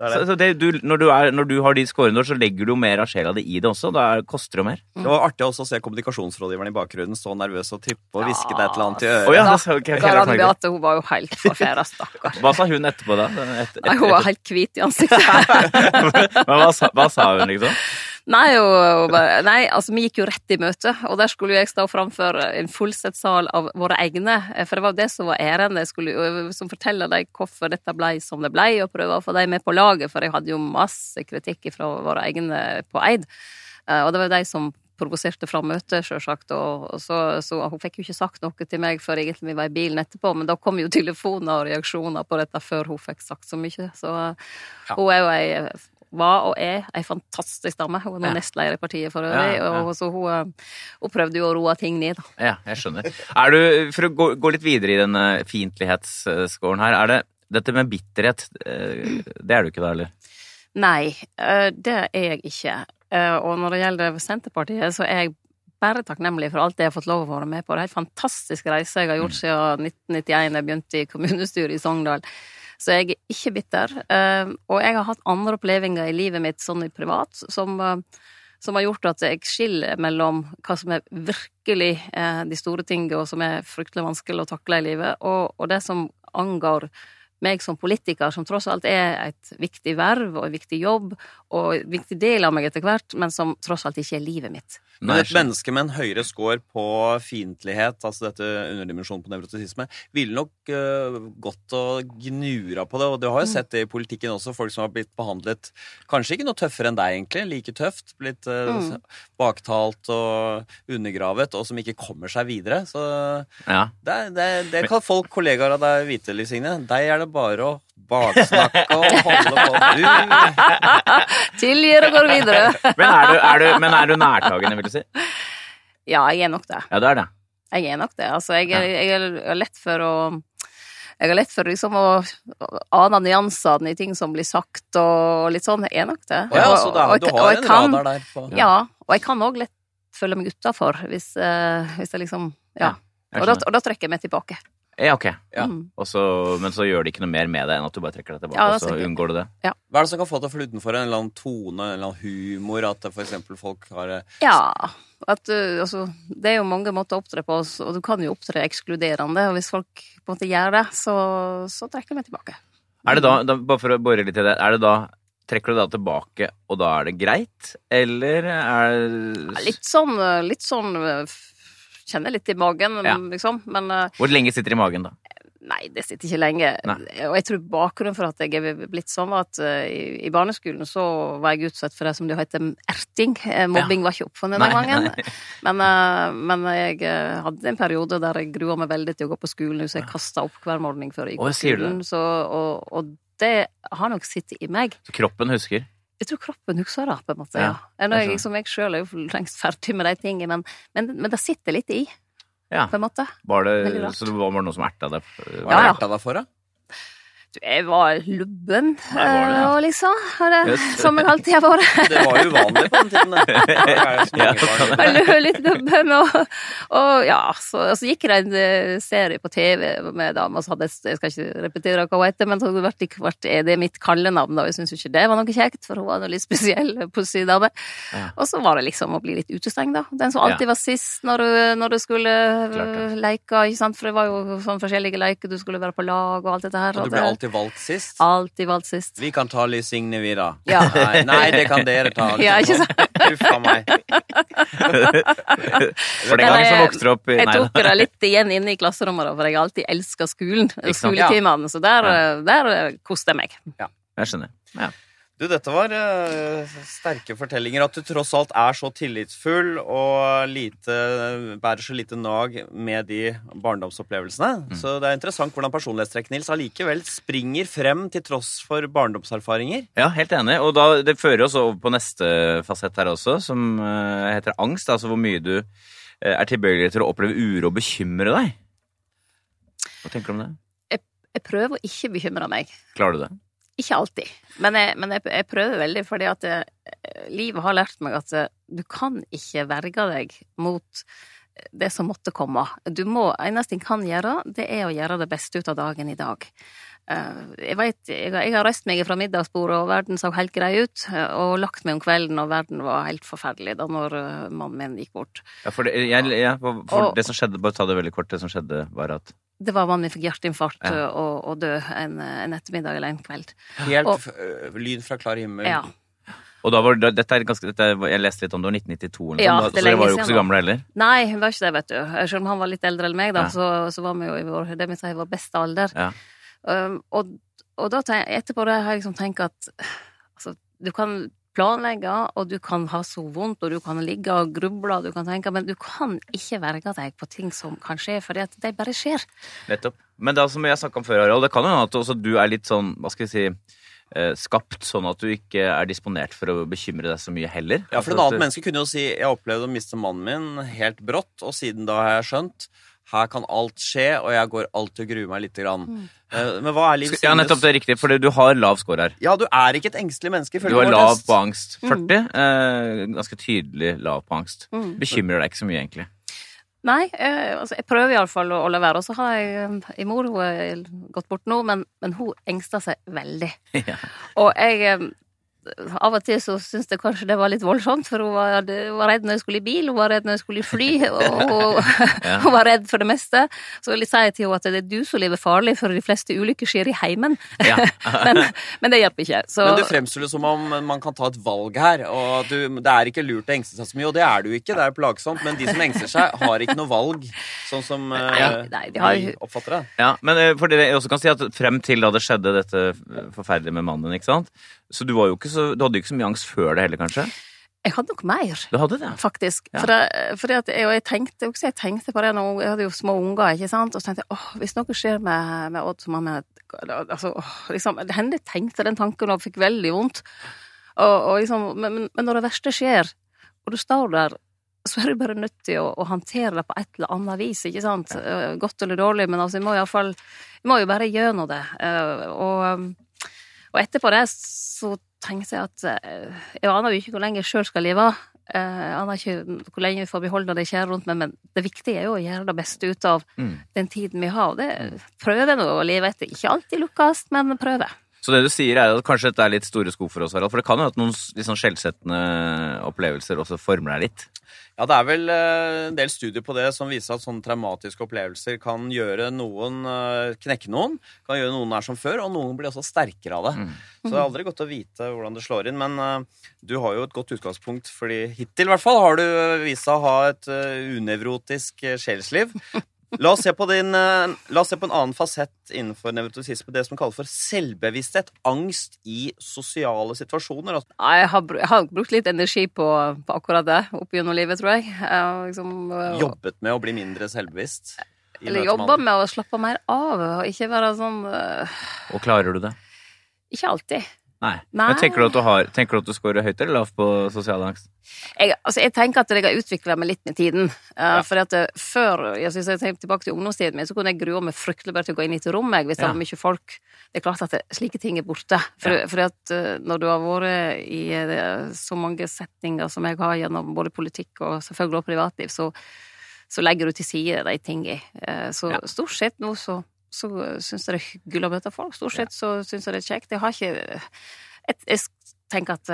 Det det. Så, så det, du, når, du er, når du har de scorene, så legger du mer av sjela di i det også. Da er- koster det mer. mer. Det var artig også å se kommunikasjonsrådgiveren i bakgrunnen stå nervøs og trippe og hviske deg et eller annet i øret. Oh, ja, så Karen. Beate hun var jo helt forfæra, stakkar. Hva sa hun etterpå, da? Et, et, Nei, Hun var helt hvit i ansiktet. (laughs) Men hva, sa- hva sa hun, liksom? Nei, og, nei, altså vi gikk jo rett i møte, og der skulle jeg stå framfor en fullsett sal av våre egne, for det var det som var ærendet. Jeg skulle som forteller dem hvorfor dette ble som det ble, og prøve å få dem med på laget, for jeg hadde jo masse kritikk fra våre egne på Eid. Eh, Og det var jo de som provoserte fram møtet, sjølsagt, og, og så, så hun fikk jo ikke sagt noe til meg før egentlig vi var i bilen etterpå, men da kom jo telefoner og reaksjoner på dette før hun fikk sagt så mye, så hun er jo ei var og er ei fantastisk dame. Hun er Ja. nestleder i partiet for øvrig. Ja, ja. Og så hun, eh, hun prøvde jo å roe ting ned. da. Ja, jeg skjønner. Er du, For å gå, gå litt videre i denne fiendtlighetsscoren her, er det dette med bitterhet eh, Det er du ikke da, eller? Nei, eh, det er jeg ikke. Eh, Og når det gjelder Senterpartiet, så er jeg bare takknemlig for alt det jeg har fått lov å være med på. Det er en fantastisk reise jeg har gjort siden 1991, da jeg begynte i kommunestyret i Sogndal. Så jeg er ikke bitter. Eh, Og jeg har hatt andre opplevelser i livet mitt sånn i privat som, eh, som har gjort at jeg skiller mellom hva som er virkelig eh, de store tingene, og som er fryktelig vanskelig å takle i livet, og, og det som angår meg som politiker, som tross alt er et viktig verv og en viktig jobb, og viktig del av meg etter hvert, men som tross alt ikke er livet mitt. Men et menneske med en høyere score på fiendtlighet, altså dette underdimensjonen på nevrotisisme, ville nok uh, gått og gnura på det. Og du har jo sett det i politikken også, folk som har blitt behandlet kanskje ikke noe tøffere enn deg, egentlig. Like tøft. Blitt uh, Mm. baktalt og undergravet, og som ikke kommer seg videre. Så Ja. det, det, det kan folk, kollegaer av deg, vite, Liv Signe. Deg er det bare å baksnakke og holde på. (laughs) Du Tilgir og går videre. (laughs) Men er du, er du, men er du nærtagende, vil du si? Ja, jeg er nok det. Ja, det er det. Jeg er nok det. Altså, jeg, er, jeg er lett for å jeg har lett for liksom å ane nyansene i ting som blir sagt, og litt sånn. Jeg er nok det. Ja, så da, Og- og du har en kan- radar der på Ja, og jeg kan òg lett føle meg utafor, hvis, uh, hvis jeg liksom Ja. Jeg Og da, og da trekker jeg meg tilbake. Ja, ok. Ja. Mm. Og men så gjør det ikke noe mer med det enn at du bare trekker deg tilbake, Ja, og så unngår du det. Hva er det som kan få deg til å falle utenfor en eller annen tone, en eller annen humor? At f.eks. for folk har eh, Ja. At, uh, altså, det er jo mange måter å opptre på, og du kan jo opptre ekskluderende. Og hvis folk på en måte gjør det, så, så trekker jeg meg tilbake. Er det da, da, bare for å bore litt i det, er det da Trekker du da tilbake, og da er det greit? Eller er Ja, Litt sånn, uh, litt sånn Kjenner litt i magen, Ja. liksom. Men uh, Hvor lenge sitter det i magen, da? Nei, det sitter ikke lenge. Nei. Og jeg tror bakgrunnen for at jeg er blitt sånn, var at uh, i, i barneskolen så var jeg utsatt for det som det heter erting. Mobbing Mobbing var ikke oppfunnet den gangen. Men, men jeg hadde en periode der jeg grua meg veldig til å gå på skolen, så jeg kasta opp hver morgen før jeg gikk på skolen. Så, og, og det har nok sittet i meg. Så kroppen husker? Jeg tror kroppen husker det, på en måte. Ja, Ja. Nå er jeg jeg, liksom, jeg sjøl er jo lengst ferdig med de tingene, men, men, men det sitter litt i, Ja. på en måte. Var det, så det var noe som erta deg? Hva Ja, er ja. erta deg for, da? Du, jeg var lubben, Nei, var det, ja. eh, liksom. og det- Yes. Som jeg alltid har vært. Det var uvanlig på den tiden. det. (laughs) Det jo så Ja, mange kan barn. Jeg løp litt lubben, og, og ja, så, så gikk det en eh, serie på TV med dama dame, hadde jeg, skal ikke repetere hva hun heter, men så hadde det vært, ikke vært er det mitt kallenavn, da, og jeg syntes ikke det var noe kjekt, for hun var en litt spesiell, (laughs) pussig dame. Ja. Og så var det liksom å bli litt utestengt, da. Den som alltid Ja. var sist når du, når du skulle Klart det. eh, leke, ikke sant, for det var jo sånn forskjellige leker, du skulle være på lag og alt dette her. Og og du ble det- alltid valgt sist. alltid valgt sist. Vi kan ta Liv Signe, vi, da. Ja. Nei, nei, det kan dere ta. Ja, ikke sant? (laughs) Uff a meg. For den gangen som vokste opp i Jeg tok det litt igjen inne i klasserommet, da, for jeg har alltid elska skolen. Skoletimene. Så der, der eh, koste jeg meg. Jeg skjønner. Ja. Du, dette var uh, sterke fortellinger. At du tross alt er så tillitsfull og lite, bærer så lite nag med de barndomsopplevelsene. Mm. Så det er interessant hvordan personlighetstrekk Nils allikevel springer frem til tross for barndomserfaringer. Ja, helt enig. Og da, det fører oss over på neste fasett her også, som uh, heter angst. Altså hvor mye du uh, er tilbøyelig til å oppleve uro og bekymre deg. Hva tenker du om det? Jeg prøver å ikke bekymre meg. Klarer du det? Ikke alltid, men jeg, men jeg, jeg prøver veldig, fordi at jeg, livet har lært meg at eh, du kan ikke verge deg mot det som måtte komme. Du må, eneste ting kan gjøre, det er å gjøre det beste ut av dagen i dag. Eh, Jeg vet, jeg, har- jeg har reist meg fra middagsbordet, og verden så helt grei ut, eh, og lagt meg om kvelden, og verden var helt forferdelig da når eh, mannen min gikk bort. Ja, for, det, jeg, for, for Og- det som skjedde, bare ta det veldig kort, det som skjedde var at Det var vanlig fikk hjerteinfarkt Ja. eh, og, og dø en, en ettermiddag eller en kveld. Helt Og- øh, lyd fra klar himmel. Ja. Og da var det, dette er ganske, dette, jeg leste litt om det var 1992, eller Ja, er så dere var jo ikke så gamle heller. Nei, hun var ikke det, vet du. Selv om han var litt eldre enn meg, da, Ja. så, så var vi jo i vår, det vi sier, vår beste alder. Ja. Um, og, og da tenk, etterpå det har jeg liksom tenkt at altså, du kan planlegge, og du kan ha så vondt, og du kan ligge og gruble, og du kan tenke, men du kan ikke verge deg på ting som kan skje, fordi at de bare skjer. Nettopp. Men det som jeg snakka om før, Harald, det kan jo hende at også du er litt sånn, hva skal jeg si, eh, skapt sånn at du ikke er disponert for å bekymre deg så mye heller. Ja, for et en annen menneske kunne jo si jeg opplevde å miste mannen min helt brått, og siden da har jeg skjønt her kan alt skje, og jeg går alltid og gruer meg lite grann. Mm. Eh, Men hva er Liv Ja, nettopp, det er riktig, for du har lav score her. Ja, du er ikke et engstelig menneske. Du har lav på angst. 40. Eh, ganske tydelig lav på angst. Mm. Bekymrer deg ikke så mye, egentlig. Nei, eh, altså, jeg prøver iallfall å, å la være. Og så har jeg eh, en mor, hun er gått bort nå, men, men hun engster seg veldig. (laughs) Ja. Og jeg, eh, av og til så syntes jeg kanskje det var litt voldsomt, for hun var, hun var, redd når jeg skulle i bil, hun var redd når jeg skulle i fly, (laughs) og (laughs) hun var redd for det meste. Så jeg sier til henne at det er du som lever farlig, for de fleste ulykker skjer i heimen. Ja. (laughs) men, men, det hjelper ikke. Så... Men det fremstår som om man kan ta et valg her, og du, det er ikke lurt å engste seg så mye, og det er du ikke, det er plagsomt, men de som engster seg, har ikke noe valg, sånn som uh, nei, de har... oppfatter det. Ja, men uh, for dere jeg også kan si at frem til da det skjedde dette forferdelige med mannen, ikke sant, så du, så, du hadde jo ikke så mye angst før det heller, kanskje? Jeg hadde nok mer, du hadde det? faktisk. Ja. For, det, for det jeg, jeg, tenkte, jeg, tenkte på det nå, jeg hadde jo små unger, ikke sant? og så tenkte jeg åh, hvis noe skjer med, med Odd som har med altså, åh, liksom, Det hendte jeg tenkte den tanken og fikk veldig vondt. Og, og liksom, men, men, når det verste skjer, og du står der, så er du bare nødt til å, å håndtere det på et eller annet vis, ikke sant? Ja. Godt eller dårlig, men altså, jeg må iallfall Jeg må jo bare gjennom det. Eh, og og etterpå det så tenkte jeg at eh, jeg aner jo ikke hvor lenge jeg sjøl skal leve. Eh, jeg aner ikke hvor lenge vi får beholde det kjære rundt meg, men det viktige er jo å gjøre det beste ut av mm. den tiden vi har. Og Det prøver nå å leve etter. Ikke alltid lukkes, men prøver. Så det du sier er at kanskje dette er litt store sko for oss, Harald. For det kan jo at noen litt sånn skjellsettende opplevelser også former deg litt? Ja, det er vel eh, en del studier på det som viser at sånne traumatiske opplevelser kan gjøre noen eh, knekke noen. Kan gjøre noen er som før, og noen blir også sterkere av det. Mm. Så det er aldri godt å vite hvordan det slår inn. Men uh, du har jo et godt utgangspunkt, fordi hittil i hvert fall har du vist deg å ha et unevrotisk sjelsliv. La oss, se på din, eh, la oss se på en annen fasett innenfor nevrotisisme. Det som kalles for selvbevissthet. Angst i sosiale situasjoner. Altså. Jeg har, jeg har brukt litt energi på, på, akkurat det opp gjennom livet, tror jeg. jeg liksom, uh, Jobbet med å bli mindre selvbevisst? Eller jobba med å slappe mer av, og ikke være sånn uh, Og klarer du det? Ikke alltid. Nei. Nei. Tenker du at du, har, tenker du at du scorer høyt eller lavt på sosial angst? Jeg, altså, jeg tenker at jeg har utvikla meg litt med tiden. Uh, ja. For at uh, før, jeg synes jeg tenker tilbake til ungdomstiden min, så kunne jeg grue meg fryktelig bare til å gå inn i et rom jeg, hvis det var mye folk. Det er klart at det, slike ting er borte. For, ja. for at uh, når du har vært i så mange setninger som jeg har gjennom både politikk og selvfølgelig også privatliv, så, så legger du til side de tingene. så ja. stort sett nå så så syns jeg det er hyggelig å møte folk. Stort sett så syns jeg det er kjekt. Jeg har ikke Jeg, jeg tenker at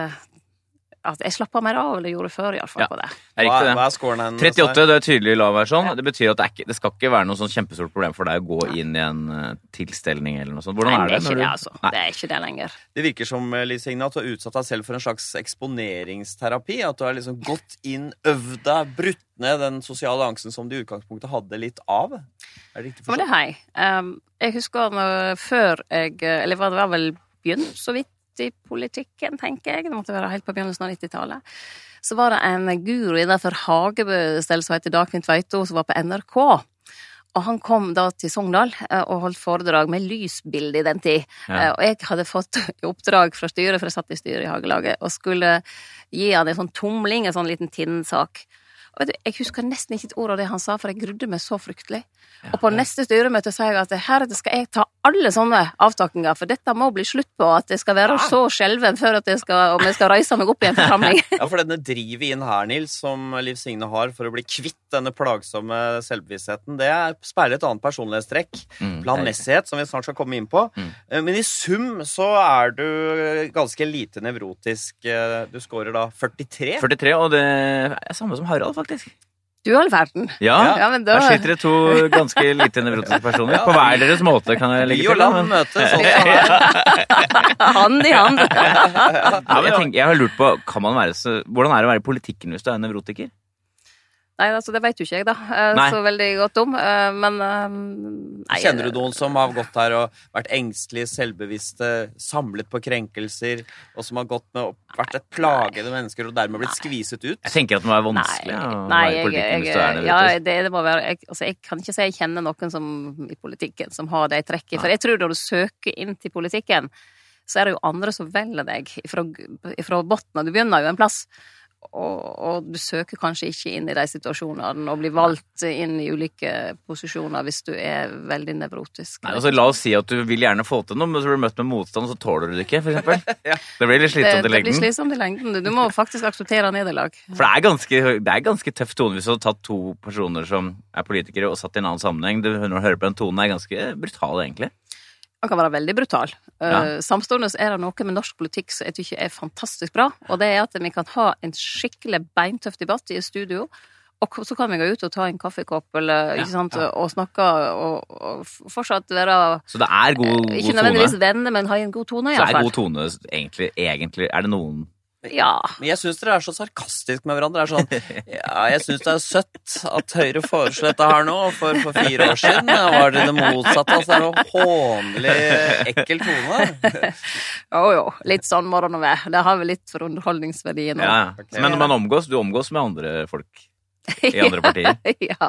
at jeg slappa mer av enn jeg gjorde før, i alle fall ja. på det. Hva, hva er scoren hennes? 38, det er tydelig lav versjon. Ja. Det betyr at det, ikke, det, skal ikke være noe sånn kjempestort problem for deg å gå inn i en uh, tilstelning eller noe sånt. Hvordan Nei, er det? det er ikke det, altså. Nei. Det er ikke det lenger. Det virker som eh, Liv Signe, at du har utsatt deg selv for en slags eksponeringsterapi. At du har liksom gått inn, øvd deg, brutt ned den sosiale angsten som du i utgangspunktet hadde litt av. Er det riktig forstått? Men det hei. Um, jeg husker når, før jeg Eller det var vel begynt så vidt i politikken, tenker jeg. Det måtte være helt på begynnelsen av 90-tallet. Så var det en guru innenfor hagebestell som heter Dagfinn Tveito, som var på NRK. Og han kom da til Sogndal eh, og holdt foredrag med lysbilde i den tid. Ja. Eh, og jeg hadde fått (laughs) i oppdrag fra styret, for jeg satt i styret i Hagelaget, og skulle gi han en sånn tumling, en sånn liten tinnsak. Og jeg husker nesten ikke et ord av det han sa, for jeg grudde meg så fryktelig. Ja, og på neste styremøte sa jeg at heretter skal jeg ta alle sånne avtakinger, for dette må bli slutt på at jeg skal være ja. så skjelven før at jeg skal, om jeg skal reise meg opp i en forsamling. (laughs) ja, for denne drivet inn her, Nils, som Liv Signe har for å bli kvitt denne plagsomme selvbevisstheten, det speiler et annet personlighetstrekk. Mm, Planmessighet, som vi snart skal komme inn på. Mm. Eh, men i sum så er du ganske lite nevrotisk. Eh, du scorer da 43. 43, og det er samme som Harald, faktisk. Du all verden. Ja, ja men da... her sitter det to ganske lite nevrotiske personer. På hver deres måte, kan jeg legge til. Vi og land møtes (laughs) Hand i hand. ja, men jeg, tenker, jeg har lurt på, være så, Hvordan er det å være i politikken hvis du er nevrotiker? Nei, altså det vet jo ikke jeg, da, eh, nei. så veldig godt om. Eh, men eh, nei, Kjenner du noen som har gått her og vært engstelige, selvbevisste, samlet på krenkelser, og som har gått med og vært et plagede mennesker og dermed blitt skviset ut? Jeg tenker at det må være vanskelig å være i politikken hvis du er det. Ja, det, det må være jeg, altså, jeg kan ikke si jeg kjenner noen som, i politikken som har de trekkene. For jeg tror når du søker inn til politikken, så er det jo andre som velger deg fra, fra bunnen. Du begynner jo en plass og, og, du søker kanskje ikke inn i de situasjonene og blir valgt inn i ulike posisjoner hvis du er veldig nevrotisk. Nei, altså, la oss si at du vil gjerne få til noe, men så blir du møtt med motstand, og så tåler du det ikke, f.eks. (laughs) ja. Det blir litt slitsomt i lengden. Det blir slitsomt i lengden. Du må faktisk akseptere nederlag. For det er ganske, det er ganske tøff tone hvis du har tatt to personer som er politikere og satt i en annen sammenheng. Du, når du hører på den tonen, er ganske brutal, egentlig. Han kan være veldig brutal. Ja. Uh, Samtidig er det noe med norsk politikk som jeg tykker er fantastisk bra, og det er at vi kan ha en skikkelig beintøff debatt i studio. Og så kan vi gå ut og ta en kaffekopp eller, ikke sant, og snakke og, og fortsatt være Så det er god, god Ikke tone. nødvendigvis venner, men ha en god tone, Så det er god tone, egentlig. egentlig. Er det noen Ja. Men jeg syns dere er så sarkastiske med hverandre. Det er sånn, ja, jeg syns det er søtt at Høyre foreslo dette her nå. For, for fire år siden var det det motsatte. Altså, det er noe hånlig, ekkel tone. (laughs) Jo jo, litt sånn må det nå være. Det har vel litt for underholdningsverdien Ja, òg. ja. Men når man omgås, du omgås med andre folk i (laughs) andre partier. (laughs) ja.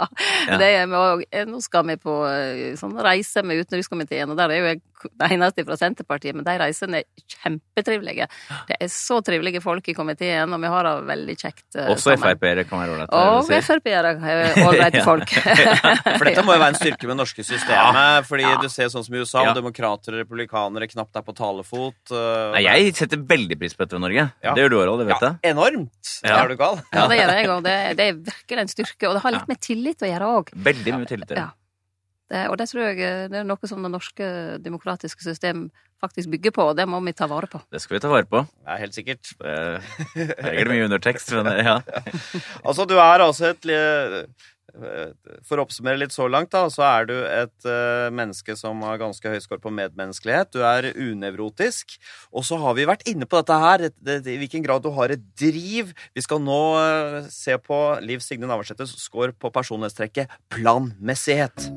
Ja. Det er vi også- eh, nå skal vi på eh, sånn reise med utenrikskomiteen, og der er jo jeg den eneste fra Senterpartiet, men de reisene er kjempetrivelige. Det er så trivelige folk i komiteen, og vi har det veldig kjekt sammen. Også sammen. Frp-ere kan være ålreite. Og. Frp-ere er ålreite folk. (laughs) For dette må jo være en styrke med det norske systemet. Fordi Ja. du ser sånn som i USA, Ja. demokrater og republikanere knapt er på talefot. øh, Nei, jeg setter veldig pris på dette ved Norge. Ja. Det gjør du, òg, Det vet jeg. ja, enormt! Ja. Er du gal? Ja, det gjør (laughs) jeg òg. Det, det er virkelig en styrke. Og det har litt med tillit å gjøre òg. Veldig mye tillit. Ja. Det, og det tror jeg eh, det er noe som det norske demokratiske system faktisk bygger på, og det må vi ta vare på. Det skal vi ta vare på. Ja, helt sikkert. Det her det mye undertekst. Men ja. (laughs) Altså, du er altså et For å oppsummere litt så langt, da, så er du et eh, menneske som har ganske høy skår på medmenneskelighet. Du er unevrotisk. Og så har vi vært inne på dette her, det, det, i hvilken grad du har et driv. Vi skal nå eh, se på Liv Signe Navarsetes skår på personlighetstrekket planmessighet.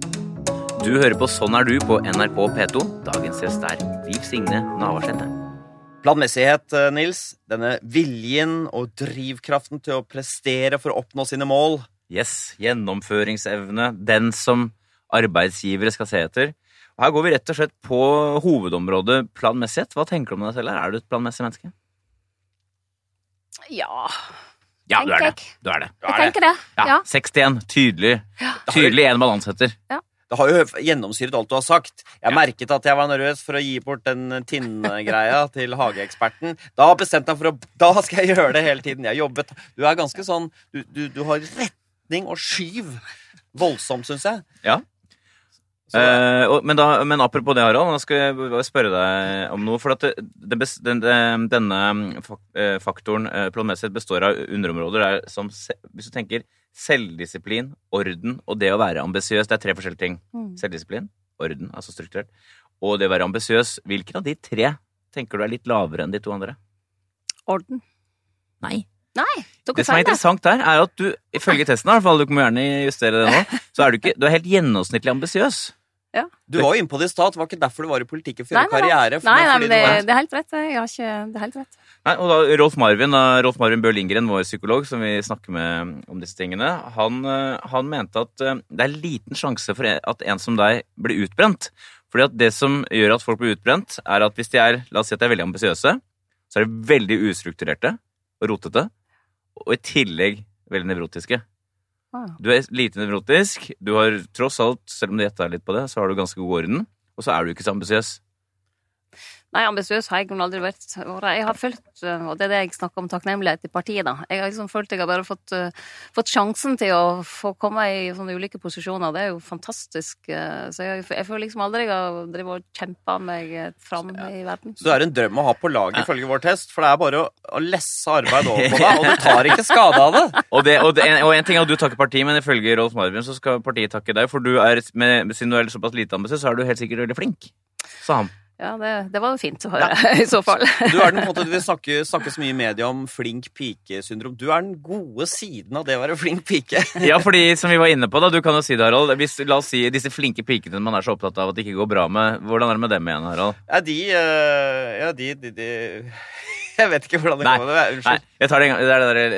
Du hører på Sånn er du på NRK P2. Dagens gjest er Liv Signe Navarsete. Planmessighet, eh, Nils. Denne viljen og drivkraften til å prestere for å oppnå sine mål. Yes, gjennomføringsevne. Den som arbeidsgivere skal se etter. Og her går vi rett og slett på hovedområdet planmessighet. Hva tenker du om deg selv? Er du et planmessig menneske? Ja, Ja, du er Tenker det. Du er det. jeg tenker det. Ja, Ja. 61. Tydelig. Tydelig en balansetter. Det har jo gjennomsyret alt du har sagt. Jeg Ja. merket at jeg var nervøs for å gi bort den tinngreia (laughs) til hageeksperten. Da bestemte jeg for å Da skal jeg gjøre det hele tiden. Jeg har jobbet Du er ganske sånn Du, du, du har retning og skyv. Voldsomt, syns jeg. Ja. Eh, og, men, da, men apropos det, Harald, nå skal jeg spørre deg om noe. For at det, det, den, den, denne eh, faktoren planmessig består av underområder der som Hvis du tenker selvdisiplin, orden og det å være ambisiøs, det er tre forskjellige ting. Mm. Selvdisiplin, orden, altså strukturert, og det å være ambisiøs. Hvilken av de tre tenker du er litt lavere enn de to andre? Orden. Nei. Nei, Det som er interessant der, er at du, ifølge testen, i hvert fall, du må gjerne justere det nå, (laughs) så er du ikke Du er helt gjennomsnittlig ambisiøs. du var jo inne på det i stad. Det var ikke derfor du var i politikken for å Nei, nei, nei. karriere. Nei, nei, men det, det er helt rett. Jeg har ikke Det er helt rett. Nei, og da Rolf Marvin, da, Rolf Marvin Bø Lindgren, vår psykolog, som vi snakker med om disse tingene, han, eh, han mente at eh, det er liten sjanse for at en som deg blir utbrent. Fordi at det som gjør at folk blir utbrent, er at hvis de er la oss si at de er veldig ambisiøse, så er de veldig ustrukturerte og rotete, og i tillegg veldig nevrotiske. Ah. Du er lite nevrotisk, du har tross alt, selv om du gjetta litt på det, så har du ganske god orden, og så er du ikke så ambisiøs. Nei, ambisiøs har jeg aldri vært. Jeg har følt, eh, og det er det jeg snakker om takknemlighet i partiet, da. Jeg har liksom følt jeg har bare fått, eh, fått sjansen til å få komme i sånne ulike posisjoner. Det er jo fantastisk. eh, Så jeg, jeg føler liksom aldri jeg har drevet og kjempa meg fram i verden. Så du er en drøm å ha på laget, ifølge vår test. For det er bare å, å lesse arbeid over på (laughs) deg, og du tar ikke skade av det. Og, det, og, det, og en ting er at du takker partiet, men ifølge Rolf Marvin så skal partiet takke deg. For du er, med, siden du er såpass lite ambisiøs, så er du helt sikkert veldig flink. Sa han. Ja, det, det var jo fint å høre, (laughs) i så fall. Du er den på en måte, det snakker, snakkes mye i media om flink pike-syndrom. Du er den gode siden av det å være flink pike. (laughs) Ja, fordi som vi var inne på, da, du kan jo si det, Harald. Hvis, la oss si disse flinke pikene man er så opptatt av at det ikke går bra med. Hvordan er det med dem igjen, Harald? Ja, de eh, Ja, de, de, de (laughs) Jeg vet ikke hvordan det går med det. Nei, Unnskyld. jeg tar det en gang. Det er det der,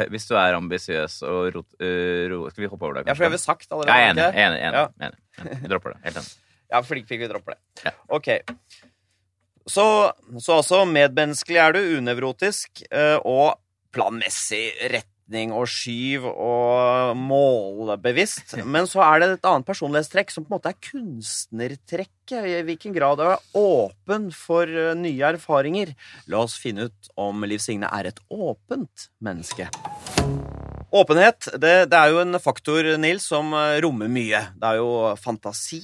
eh, hvis du er ambisiøs og rot, uh, ro, Skal vi hoppe over det? Ja, for jeg har vi sagt allerede. Jeg er enig. Jeg er enig, enig, Ja. enig, enig. Vi dropper det. Helt enig. Ja, flink fikk vi droppe det. Ok. Så, så altså, medmenneskelig er du, unevrotisk eh, og planmessig retning og skyv og målbevisst. Men så er det et annet personlighetstrekk som på en måte er kunstnertrekket. I hvilken grad du er åpen for eh, nye erfaringer. La oss finne ut om Liv Signe er et åpent menneske. Åpenhet det, det er jo en faktor, Nils, som eh, rommer mye. Det er jo fantasi.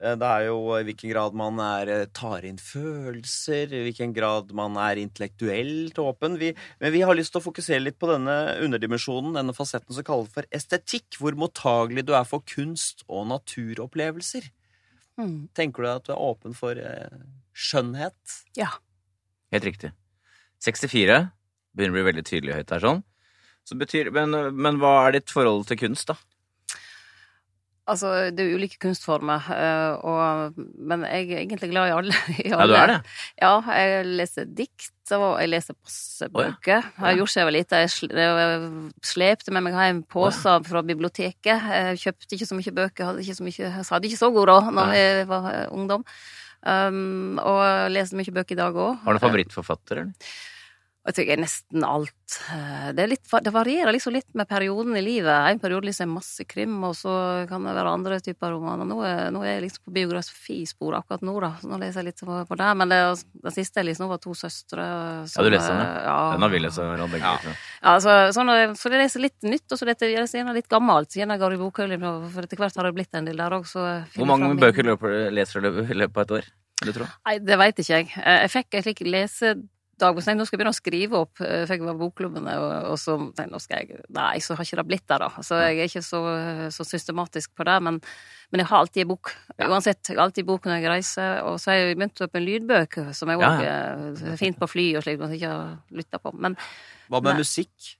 Eh, Det er jo i hvilken grad man er, eh, tar inn følelser, i hvilken grad man er intellektuelt åpen. Vi, men vi har lyst til å fokusere litt på denne underdimensjonen, denne fasetten som kalles for estetikk, hvor mottagelig du er for kunst og naturopplevelser. Mm. Tenker du at du er åpen for eh, skjønnhet? Ja. Helt riktig. 64 begynner å bli veldig tydelig høyt her, sånn. Så betyr, men, men hva er ditt forhold til kunst, da? Altså, det er jo ulike kunstformer, eh, og, men jeg er egentlig glad i alle. (laughs) I Ja, du er det? Ja, jeg leser dikt, og jeg leser masse bøker. Oh, ja. bøker. Jeg har gjort siden jeg var lita. Jeg slepte med meg hjem poser fra biblioteket. Jeg kjøpte ikke så mye bøker, hadde ikke så, mye, jeg hadde ikke så god råd da jeg var eh, ungdom. Um, og leser mye bøker i dag òg. Har du favorittforfatter, eller? Jeg tror jeg nesten alt. Eh, Det, litt, det varierer liksom litt med perioden i livet. En periode liksom er masse krim, og så kan det være andre typer romaner. Nå er, nå er jeg liksom på biografispor akkurat nå, da. Så nå leser jeg litt på, det. Men det, det siste jeg liksom, var To søstre. Ja, du leser den, ja? Ja. Den har vi lest, Ja. Ja, så, sånn, så jeg leser litt nytt, og så leser jeg gjerne litt gammelt. Gjerne går i bokhylla, for etter hvert har det blitt en del der òg, Hvor mange bøker leser du i løpet av et år? Nei, det veit ikke jeg. Eh, Jeg fikk en slik lesedagbok. Så Nei, Nå skal jeg begynne å skrive opp. for jeg var i bokklubbene, og, og så jeg, nå skal jeg Nei, så har ikke det blitt det, da. Så jeg er ikke så, så systematisk på det. Men, men jeg har alltid en bok. Uansett. Jeg har alltid bok når jeg reiser. Og så har jeg begynt opp en lydbøk, som jeg Ja, ja. er fint på fly og slik, men ikke har lytta på. Men Hva med Nei. musikk?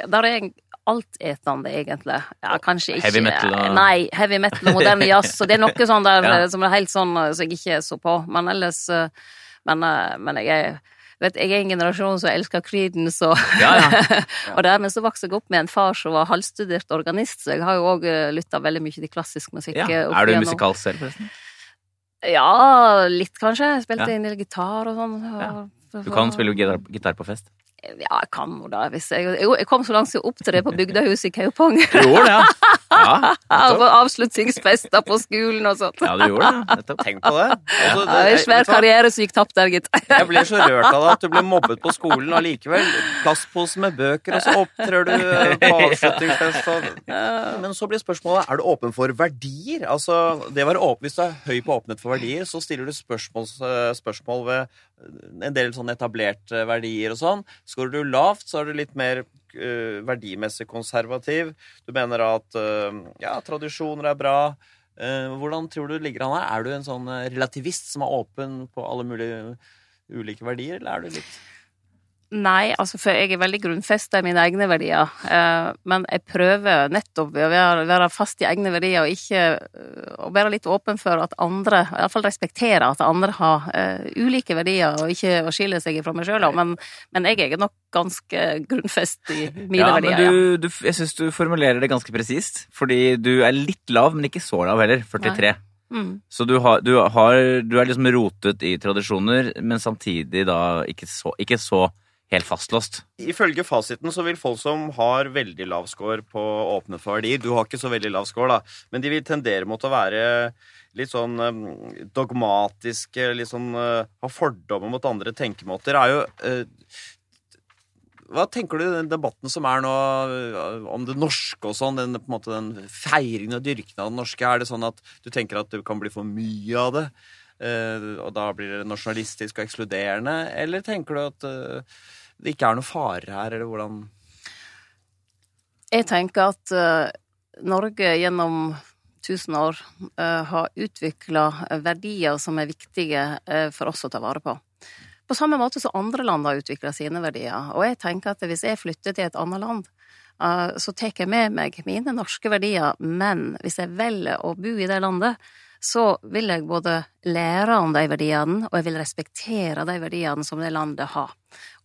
der er jeg altetende, egentlig. Ja, kanskje ikke Heavy metal og- Nei, heavy metal og moderne jazz. Og det er noe sånn der (laughs) Ja. som er helt sånn som som jeg ikke så på. Men ellers eh, Men, eh, men jeg er Vet, jeg er en generasjon som elsker Creedence og Ja, ja. (laughs) Og dermed så vokste jeg opp med en far som var halvstudert organist, så jeg har jo òg lytta veldig mye til klassisk musikk. ja. eh, Er du musikalsk selv, forresten? Ja, litt kanskje. Jeg spilte Ja. en del gitar og sånn. Ja. Du kan spille gitar, gitar på fest? Ja, jeg kan jo da, Hvis jeg, jeg, kom så langt som å det på bygdehuset i Kaupang. Du gjorde det, ja. Ja, (laughs) Ja, nettopp. avslutningsfester på skolen og sånt. ja du gjorde det. (laughs) Nettopp. Tenk på det. Altså, Ja, det- en svær karriere som gikk tapt der, gitt. (laughs) Jeg ble så rørt av det at du ble mobbet på skolen allikevel. Plastpose med bøker, og så opptrer du eh, på avslutningsfest. Og... Men så blir spørsmålet er du åpen for verdier. Altså, det var åpen, Hvis du er høy på åpenhet for verdier, så stiller du spørsmål, spørsmål ved en del sånn etablerte verdier og sånn. Skårer du lavt, så er du litt mer uh, verdimessig konservativ. Du mener at uh, ja, tradisjoner er bra. Uh, hvordan tror du ligger an her? Er du en sånn relativist som er åpen på alle mulige ulike verdier, eller er du litt Nei, altså for jeg er veldig grunnfesta i mine egne verdier. Eh, men jeg prøver nettopp ved å være, fast i egne verdier og ikke eh, å være litt åpen for at andre, iallfall respektere at andre har eh, ulike verdier, og ikke å skille seg fra meg sjøl. Men, men jeg er nok ganske grunnfest i mine Ja, verdier. men du, du, jeg syns du formulerer det ganske presist. Fordi du er litt lav, men ikke så lav heller. 43. ja. Mm. Så du, har, du, har, du er liksom rotet i tradisjoner, men samtidig da ikke så, ikke så helt fastlåst. Ifølge fasiten så vil folk som har veldig lav score på åpne for verdier Du har ikke så veldig lav score, da, men de vil tendere mot å være litt sånn eh, dogmatiske, litt sånn eh, ha fordommer mot andre tenkemåter. Er jo eh, Hva tenker du i den debatten som er nå eh, om det norske og sånn, den, på en måte, den feiringen og dyrkingen av det norske? Er det sånn at du tenker at det kan bli for mye av det? og da blir det nasjonalistisk og ekskluderende? Eller tenker du at det ikke er noen farer her, eller hvordan Jeg tenker at uh, Norge gjennom tusen år uh, har utvikla verdier som er viktige uh, for oss å ta vare på. På samme måte som andre land har utvikla sine verdier. Og jeg tenker at hvis jeg flytter til et annet land, eh, så tar jeg med meg mine norske verdier, men hvis jeg velger å bo i det landet, så vil jeg både lære om de verdiene, og jeg vil respektere de verdiene som det landet har.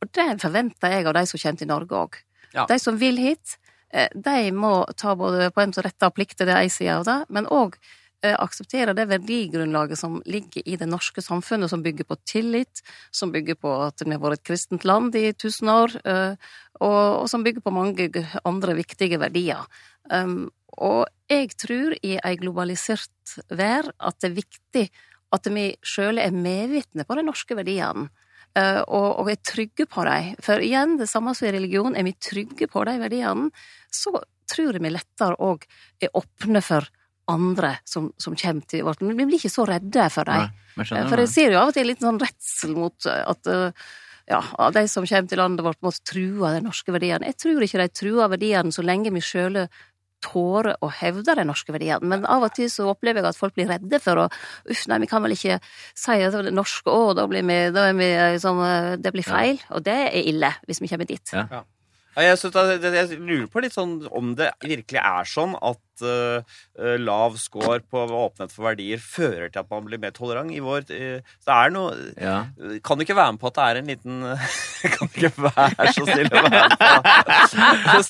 Og det forventer jeg av de som kommer til Norge òg. Ja. De som vil hit, eh, de må ta både på en rette og plikter, det er ei side av det, men òg akseptere det verdigrunnlaget som ligger i det norske samfunnet, som bygger på tillit, som bygger på at vi har vært et kristent land i tusen år, eh, og, og som bygger på mange andre viktige verdier. Og jeg tror i ei globalisert verd at det er viktig at vi sjøle er medvitne på de norske verdiene. eh, og, og er trygge på dem. For igjen, det samme som i religion, er vi trygge på de verdiene, så tror jeg vi lettere òg er åpne for andre som, som kommer til vårt Vi blir ikke så redde for dem. Nei, For jeg ser jo av og til litt sånn redsel mot at eh, ja, av de som kommer til landet vårt, måtte true de norske verdiene. Jeg tror ikke de truer verdiene så lenge vi sjøle tårer å hevde de norske verdiene. Men av og til så opplever jeg at folk blir redde for å Uff, nei, vi kan vel ikke si at det er norske å, da blir vi, da er vi liksom, eh, Det blir feil. Og det er ille, hvis vi kommer dit. Ja. Ja, jeg, synes jeg lurer på litt sånn om det virkelig er sånn at eh, eh, lav score på åpenhet for verdier fører til at man blir mer tolerant i vår eh, Så det er noe Ja. Kan du ikke være med på at det er en liten (laughs) Kan du ikke være så snill å være med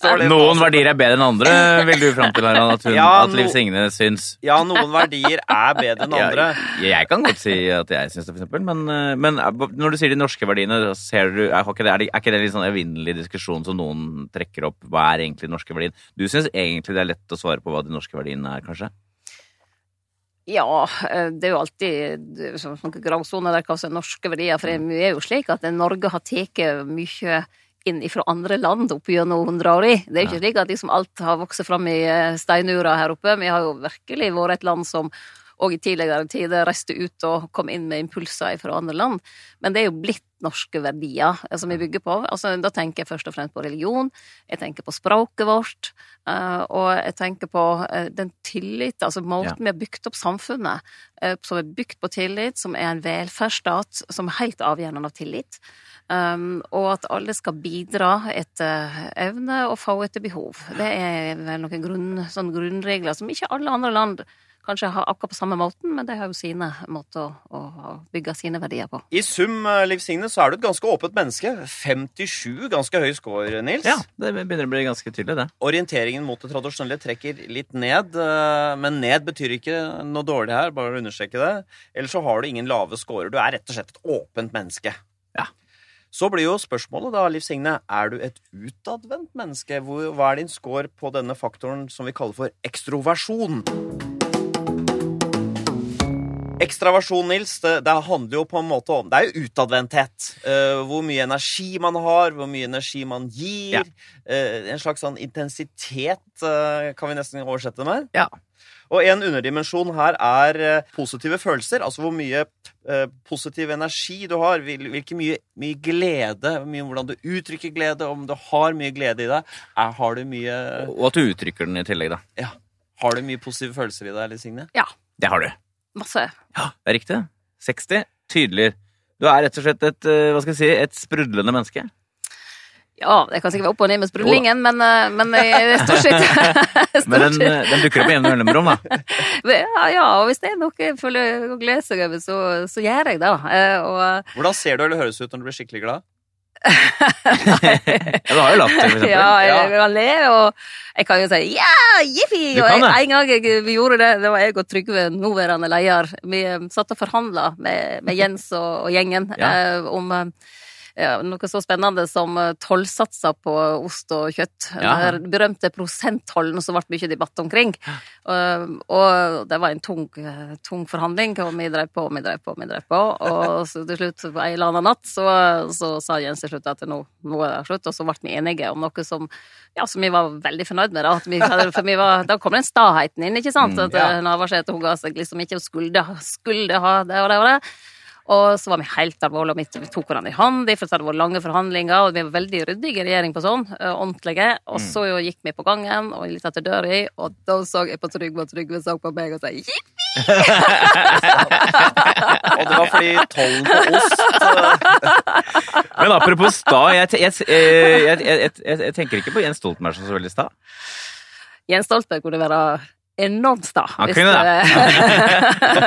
på? Noen verdier er bedre enn andre, vil du fram til, Harald? At, hun, Ja, at Liv Signe syns Ja, noen verdier er bedre enn andre. Ja, jeg kan godt si at jeg syns det, for eksempel. Men, eh, men når du sier de norske verdiene, ser du, er, ikke det, er, ikke det litt sånn evinnelig diskusjon som noen trekker opp? Hva er egentlig den norske verdien? Du syns egentlig det er lett å svare på hva de norske verdiene er, kanskje? Ja, eh, det er jo alltid noen gravsoner der hva som er norske verdier. For det er jo slik at Norge har tatt mye inn fra andre land opp gjennom hundreåra. Det er jo ikke slik at liksom alt har vokst fram i eh, steinura her oppe. Vi har jo virkelig vært et land som og i tidligere tider reiste ut og kom inn med impulser fra andre land. Men det er jo blitt norske verdier eh, som vi bygger på. Altså, da tenker jeg først og fremst på religion, jeg tenker på språket vårt, eh, og jeg tenker på eh, den tillit, altså måten vi har bygd opp samfunnet, som er bygd på tillit, som er en velferdsstat, som er helt avgjørende av tillit. Og at alle skal bidra etter evne og få etter behov. Det er vel noen grunn, sånn grunnregler som ikke alle andre land kanskje har akkurat på samme måten, men de har jo sine måter å, å bygge sine verdier på. I sum, eh, Liv Signe, så er du et ganske åpent menneske. 57, ganske høy score, Nils. Ja, det begynner å bli ganske tydelig, det. Orienteringen mot det tradisjonelle trekker litt ned, eh, men ned betyr ikke noe dårlig her, bare å understreke det. Ellers så har du ingen lave scorer. Du er rett og slett et åpent menneske. Ja. Så blir jo spørsmålet da, Liv Signe, er du et utadvendt menneske? Hva er din score på denne faktoren som vi kaller for ekstroversjon? Ekstraversjon, Nils, det, det handler jo på en måte om Det er jo utadvendthet. Uh, hvor mye energi man har, hvor mye energi man gir. Ja. Uh, en slags sånn intensitet, uh, kan vi nesten oversette det med. Ja. Og en underdimensjon her er positive følelser. Altså hvor mye eh, positiv energi du har. Hvil, hvilke mye, mye glede, mye, hvordan du uttrykker glede, om du har mye glede i deg. Er, har, du mye, Og at du uttrykker den i tillegg, da. ja, har du mye positive følelser i deg, Liv Signe? Det har du. Masse. Ja, det er riktig. 60. Tydelig. Du er rett og slett et, eh, hva skal jeg si, et sprudlende menneske. Ja, det kan sikkert være opp og ned med sprudlingen, men, eh, men jeg er (laughs) stort sett Men den, den dukker opp med jevne mellomrom, da. (laughs) Ja, ja, og hvis det er noe jeg føler å glede seg over, så, så gjør jeg det. Eh, Og Hvordan ser du eller høres ut når du blir skikkelig glad? Ja, du har jo latter, for eksempel. ja, jeg jeg kan le, og jeg kan jo si ja, jippi! Og jeg, en gang jeg, vi gjorde det, det var jeg og Trygve, nåværende leder, vi um, satt og forhandla med, med Jens og, og gjengen Ja. uh, om eh, ja, noe så spennende som eh, tollsatser på ost og kjøtt. Ja. Den berømte prosenttollen som ble mye debatt omkring. Og, og det var en tung, eh, tung forhandling, og vi drev på og vi drev på. og vi drev på, Og så til slutt, på en eller annen natt, så, så sa Jens til slutt at nå, nå er det slutt, og så ble vi enige om noe som, ja, som vi var veldig fornøyd med. Da, vi, for vi var, da kom den staheten inn, ikke sant? Mm, At ja. ja. Navarsete hun ga seg liksom ikke og skulle, skulle ha det og det og det. Og så var vi helt alvorlige, og vi tok hverandre i hånd. for det vært lange forhandlinger, og vi var veldig ryddige i regjering på sånn, eh, ordentlige. Og så jo gikk vi på gangen, og litt etter døra, og da så jeg på Trygve, og Trygve så på meg og sa jippi! (laughs) Og det var fordi tollen på ost eh, Men apropos sta, jeg, te- jeg, eh, jeg, jeg, jeg, jeg tenker ikke på Jens Stoltenberg som så veldig sta. Jens Stoltenberg kunne være enormt sta. Han kunne det. eh, (laughs) (laughs)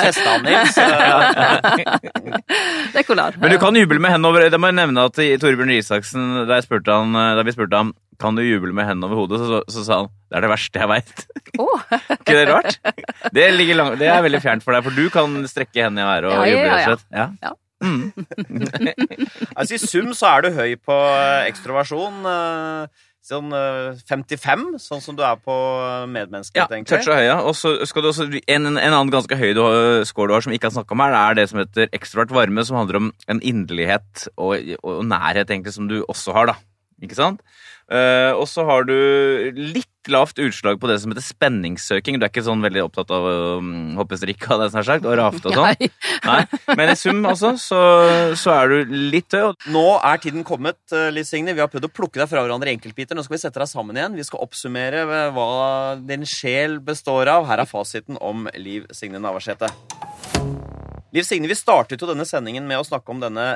det er han. Men du kan juble med hendene over Da må jeg nevne at Torbjørn Isaksen, da, jeg spurte han, da vi spurte ham kan du juble med hendene over hodet, så, så sa han det er det verste jeg veit. Åh. (laughs) ikke det rart? Det, langt, det er veldig fjernt for deg, for du kan strekke hendene i været og Ja, ja, juble. ja, ja. og slett. ja. Mm. Altså I sum så er du høy på eh, ekstroversjon. Eh, Sånn eh, 55, sånn som du er på medmennesket, Ja, egentlig. toucha høya. Og så skal du også, en, en annen ganske høy du score du har som vi ikke har snakka om her, det er det som heter ekstrovert varme, som handler om en inderlighet og, og nærhet egentlig som du også har, da. Ikke sant? Uh, og så har du litt lavt utslag på det som heter spenningssøking. Du er ikke sånn veldig opptatt av å um, hoppe strikk det som er sagt, og rafte og sånn? (laughs) Nei. Nei. Men i sum altså, så, så er du litt død. Nå er tiden kommet, eh, Liv Signe. Vi har prøvd å plukke deg fra hverandre i enkeltbiter. Nå skal vi sette deg sammen igjen. Vi skal oppsummere eh, hva din sjel består av. Her er fasiten om Liv Signe Navarsete. Liv Signe, vi startet jo denne sendingen med å snakke om denne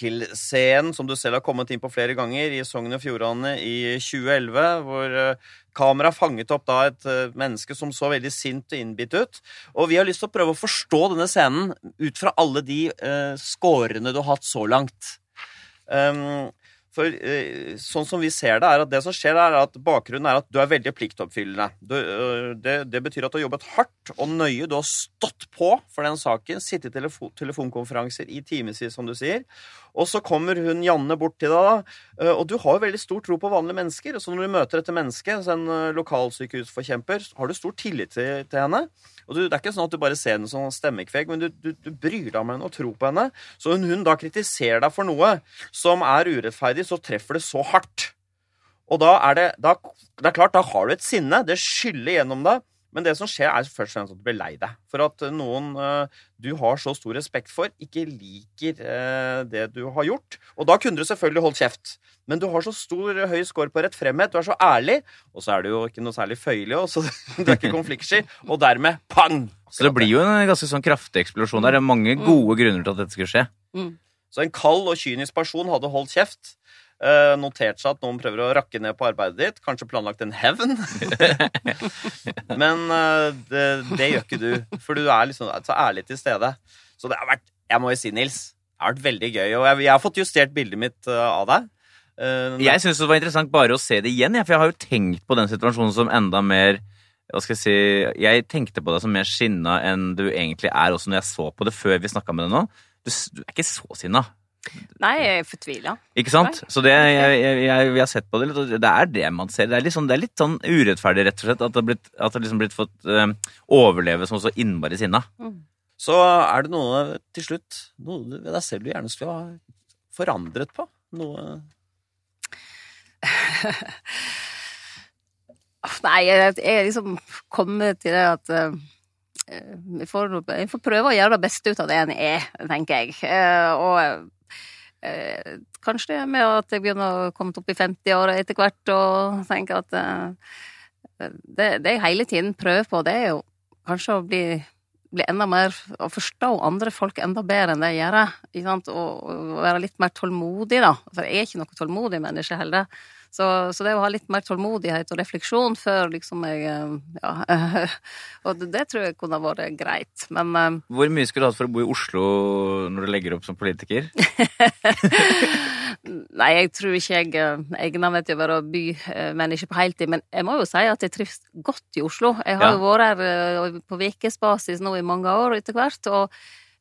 nøkkelscenen som du selv har kommet inn på flere ganger i Sogn og Fjordane i 2011, hvor kameraet fanget opp da et eh, menneske som så veldig sint og innbitt ut. Og vi har lyst til å prøve å forstå denne scenen ut fra alle de uh, skårene du har hatt så langt. Um, for uh, sånn som vi ser det, er at det som skjer, er at bakgrunnen er at du er veldig pliktoppfyllende. Du, uh, det, det betyr at du har jobbet hardt og nøye. Du har stått på for den saken. Sittet i telefo telefonkonferanser i timevis, som du sier. Og så kommer hun Janne bort til deg, da. øh, Og du har jo veldig stor tro på vanlige mennesker. Så når du møter dette mennesket, altså en øh, lokalsykehusforkjemper, har du stor tillit til, til henne. Og du, Det er ikke sånn at du bare ser henne som stemmekveg, men du, du, du bryr deg om henne og tror på henne. Så når hun da kritiserer deg for noe som er urettferdig, så treffer det så hardt. Og da er det, da, det er klart, da har du et sinne. Det skyller gjennom deg. Men det som skjer, er først og fremst at du blir lei deg. For at noen øh, du har så stor respekt for, ikke liker øh, det du har gjort. Og da kunne du selvfølgelig holdt kjeft. Men du har så stor høy score på rettfremhet, du er så ærlig, og så er du jo ikke noe særlig føyelig, og så (laughs) du er ikke konfliktsky, og dermed pang! Så det blir jo en ganske sånn kraftig eksplosjon der. Det er mange gode grunner til at dette skulle skje. Mm. Så en kald og kynisk person hadde holdt kjeft. Eh, notert seg at noen prøver å rakke ned på arbeidet ditt. Kanskje planlagt en hevn. (laughs) Men eh, det, det gjør ikke du, for du er liksom så ærlig til stede. Så det har vært Jeg må jo si, Nils, det har vært veldig gøy. Og jeg, jeg har fått justert bildet mitt eh, av deg. Jeg syns det var interessant bare å se det igjen, for jeg har jo tenkt på den situasjonen som enda mer hva skal jeg si, jeg tenkte på deg som mer skinna enn du egentlig er, også når jeg så på det før vi snakka med deg nå. Du, du er ikke så sinna, Nei, jeg er fortvila. ikke sant? Så det, jeg, jeg, jeg, vi har sett på det litt, og det er det man ser. Det er litt sånn, det er litt sånn urettferdig, rett og slett, at det har blitt, at det liksom blitt fått eh, overleve som så innmari sinna. Så er det noe til slutt Noe ved deg selv du gjerne skulle ha forandret på? Noe (laughs) Nei, jeg jeg er liksom kommet til det at eh, eh, vi får, vi får prøve å gjøre det beste ut av det en er, tenker jeg. Eh, og eh, kanskje det er med at jeg begynner å komme opp i 50-åra etter hvert og tenker at eh, det, det jeg hele tiden prøver på, det er jo kanskje å bli, bli enda mer Å forstå andre folk enda bedre enn det jeg gjør. Og, og være litt mer tålmodig, da. For jeg er ikke noe tålmodig menneske heller. Så, så det å ha litt mer tålmodighet og refleksjon før liksom jeg eh, Ja. (laughs) og det, tror jeg kunne vært greit. Men eh, Hvor mye skulle du hatt for å bo i Oslo når du legger opp som politiker? (laughs) Nei, jeg tror ikke jeg eh, egner meg til å være bymenneske på heltid. Men jeg må jo si at jeg trives godt i Oslo. Jeg har Ja. jo vært her eh, på ukesbasis nå i mange år etter hvert. og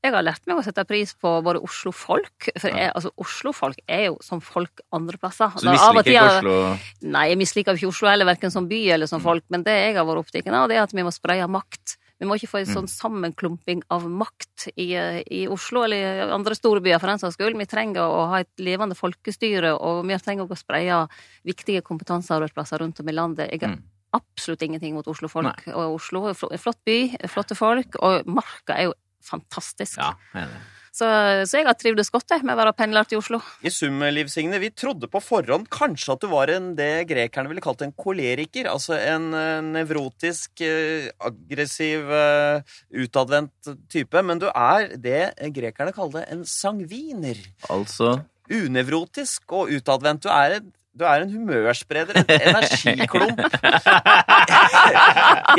jeg har lært meg å sette pris på både Oslo-folk. For jeg, altså, Oslo-folk er jo som folk andre plasser. Så du misliker ikke Oslo Nei, jeg misliker ikke Oslo heller, verken som by eller Mm. som folk. Men det jeg har vært opptatt av, det er at vi må spreie makt. Vi må ikke få en Mm. sånn sammenklumping av makt i, eh, i Oslo eller i andre store byer for den saks skyld. Vi trenger å ha et levende folkestyre, og vi trenger å spreie viktige kompetansearbeidsplasser rundt om i landet. Jeg har Mm. absolutt ingenting mot Oslo-folk. Og Oslo er en flott by, flotte folk, og Marka er jo fantastisk. Ja, jeg. Så, så jeg har trivdes godt jeg, med å være pendler til Oslo. I sum, Liv Signe, vi trodde på forhånd kanskje at du var en, det grekerne ville kalt en koleriker. Altså en eh, nevrotisk, eh, aggressiv, eh, utadvendt type. Men du er det grekerne kaller en sangviner. Altså Unevrotisk og utadvendt. Du er en, du er en humørspreder, en energiklump.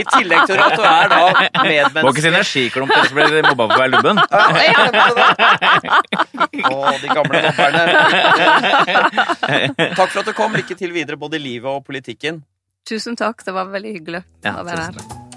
I tillegg til at du er da Må ikke si medmenneske. energiklump, ellers blir de mobba for å være lubben. Å, de gamle mobberne. Takk for at du kom. Lykke til videre både i livet og politikken. Tusen takk, det var veldig hyggelig Ja, å være her.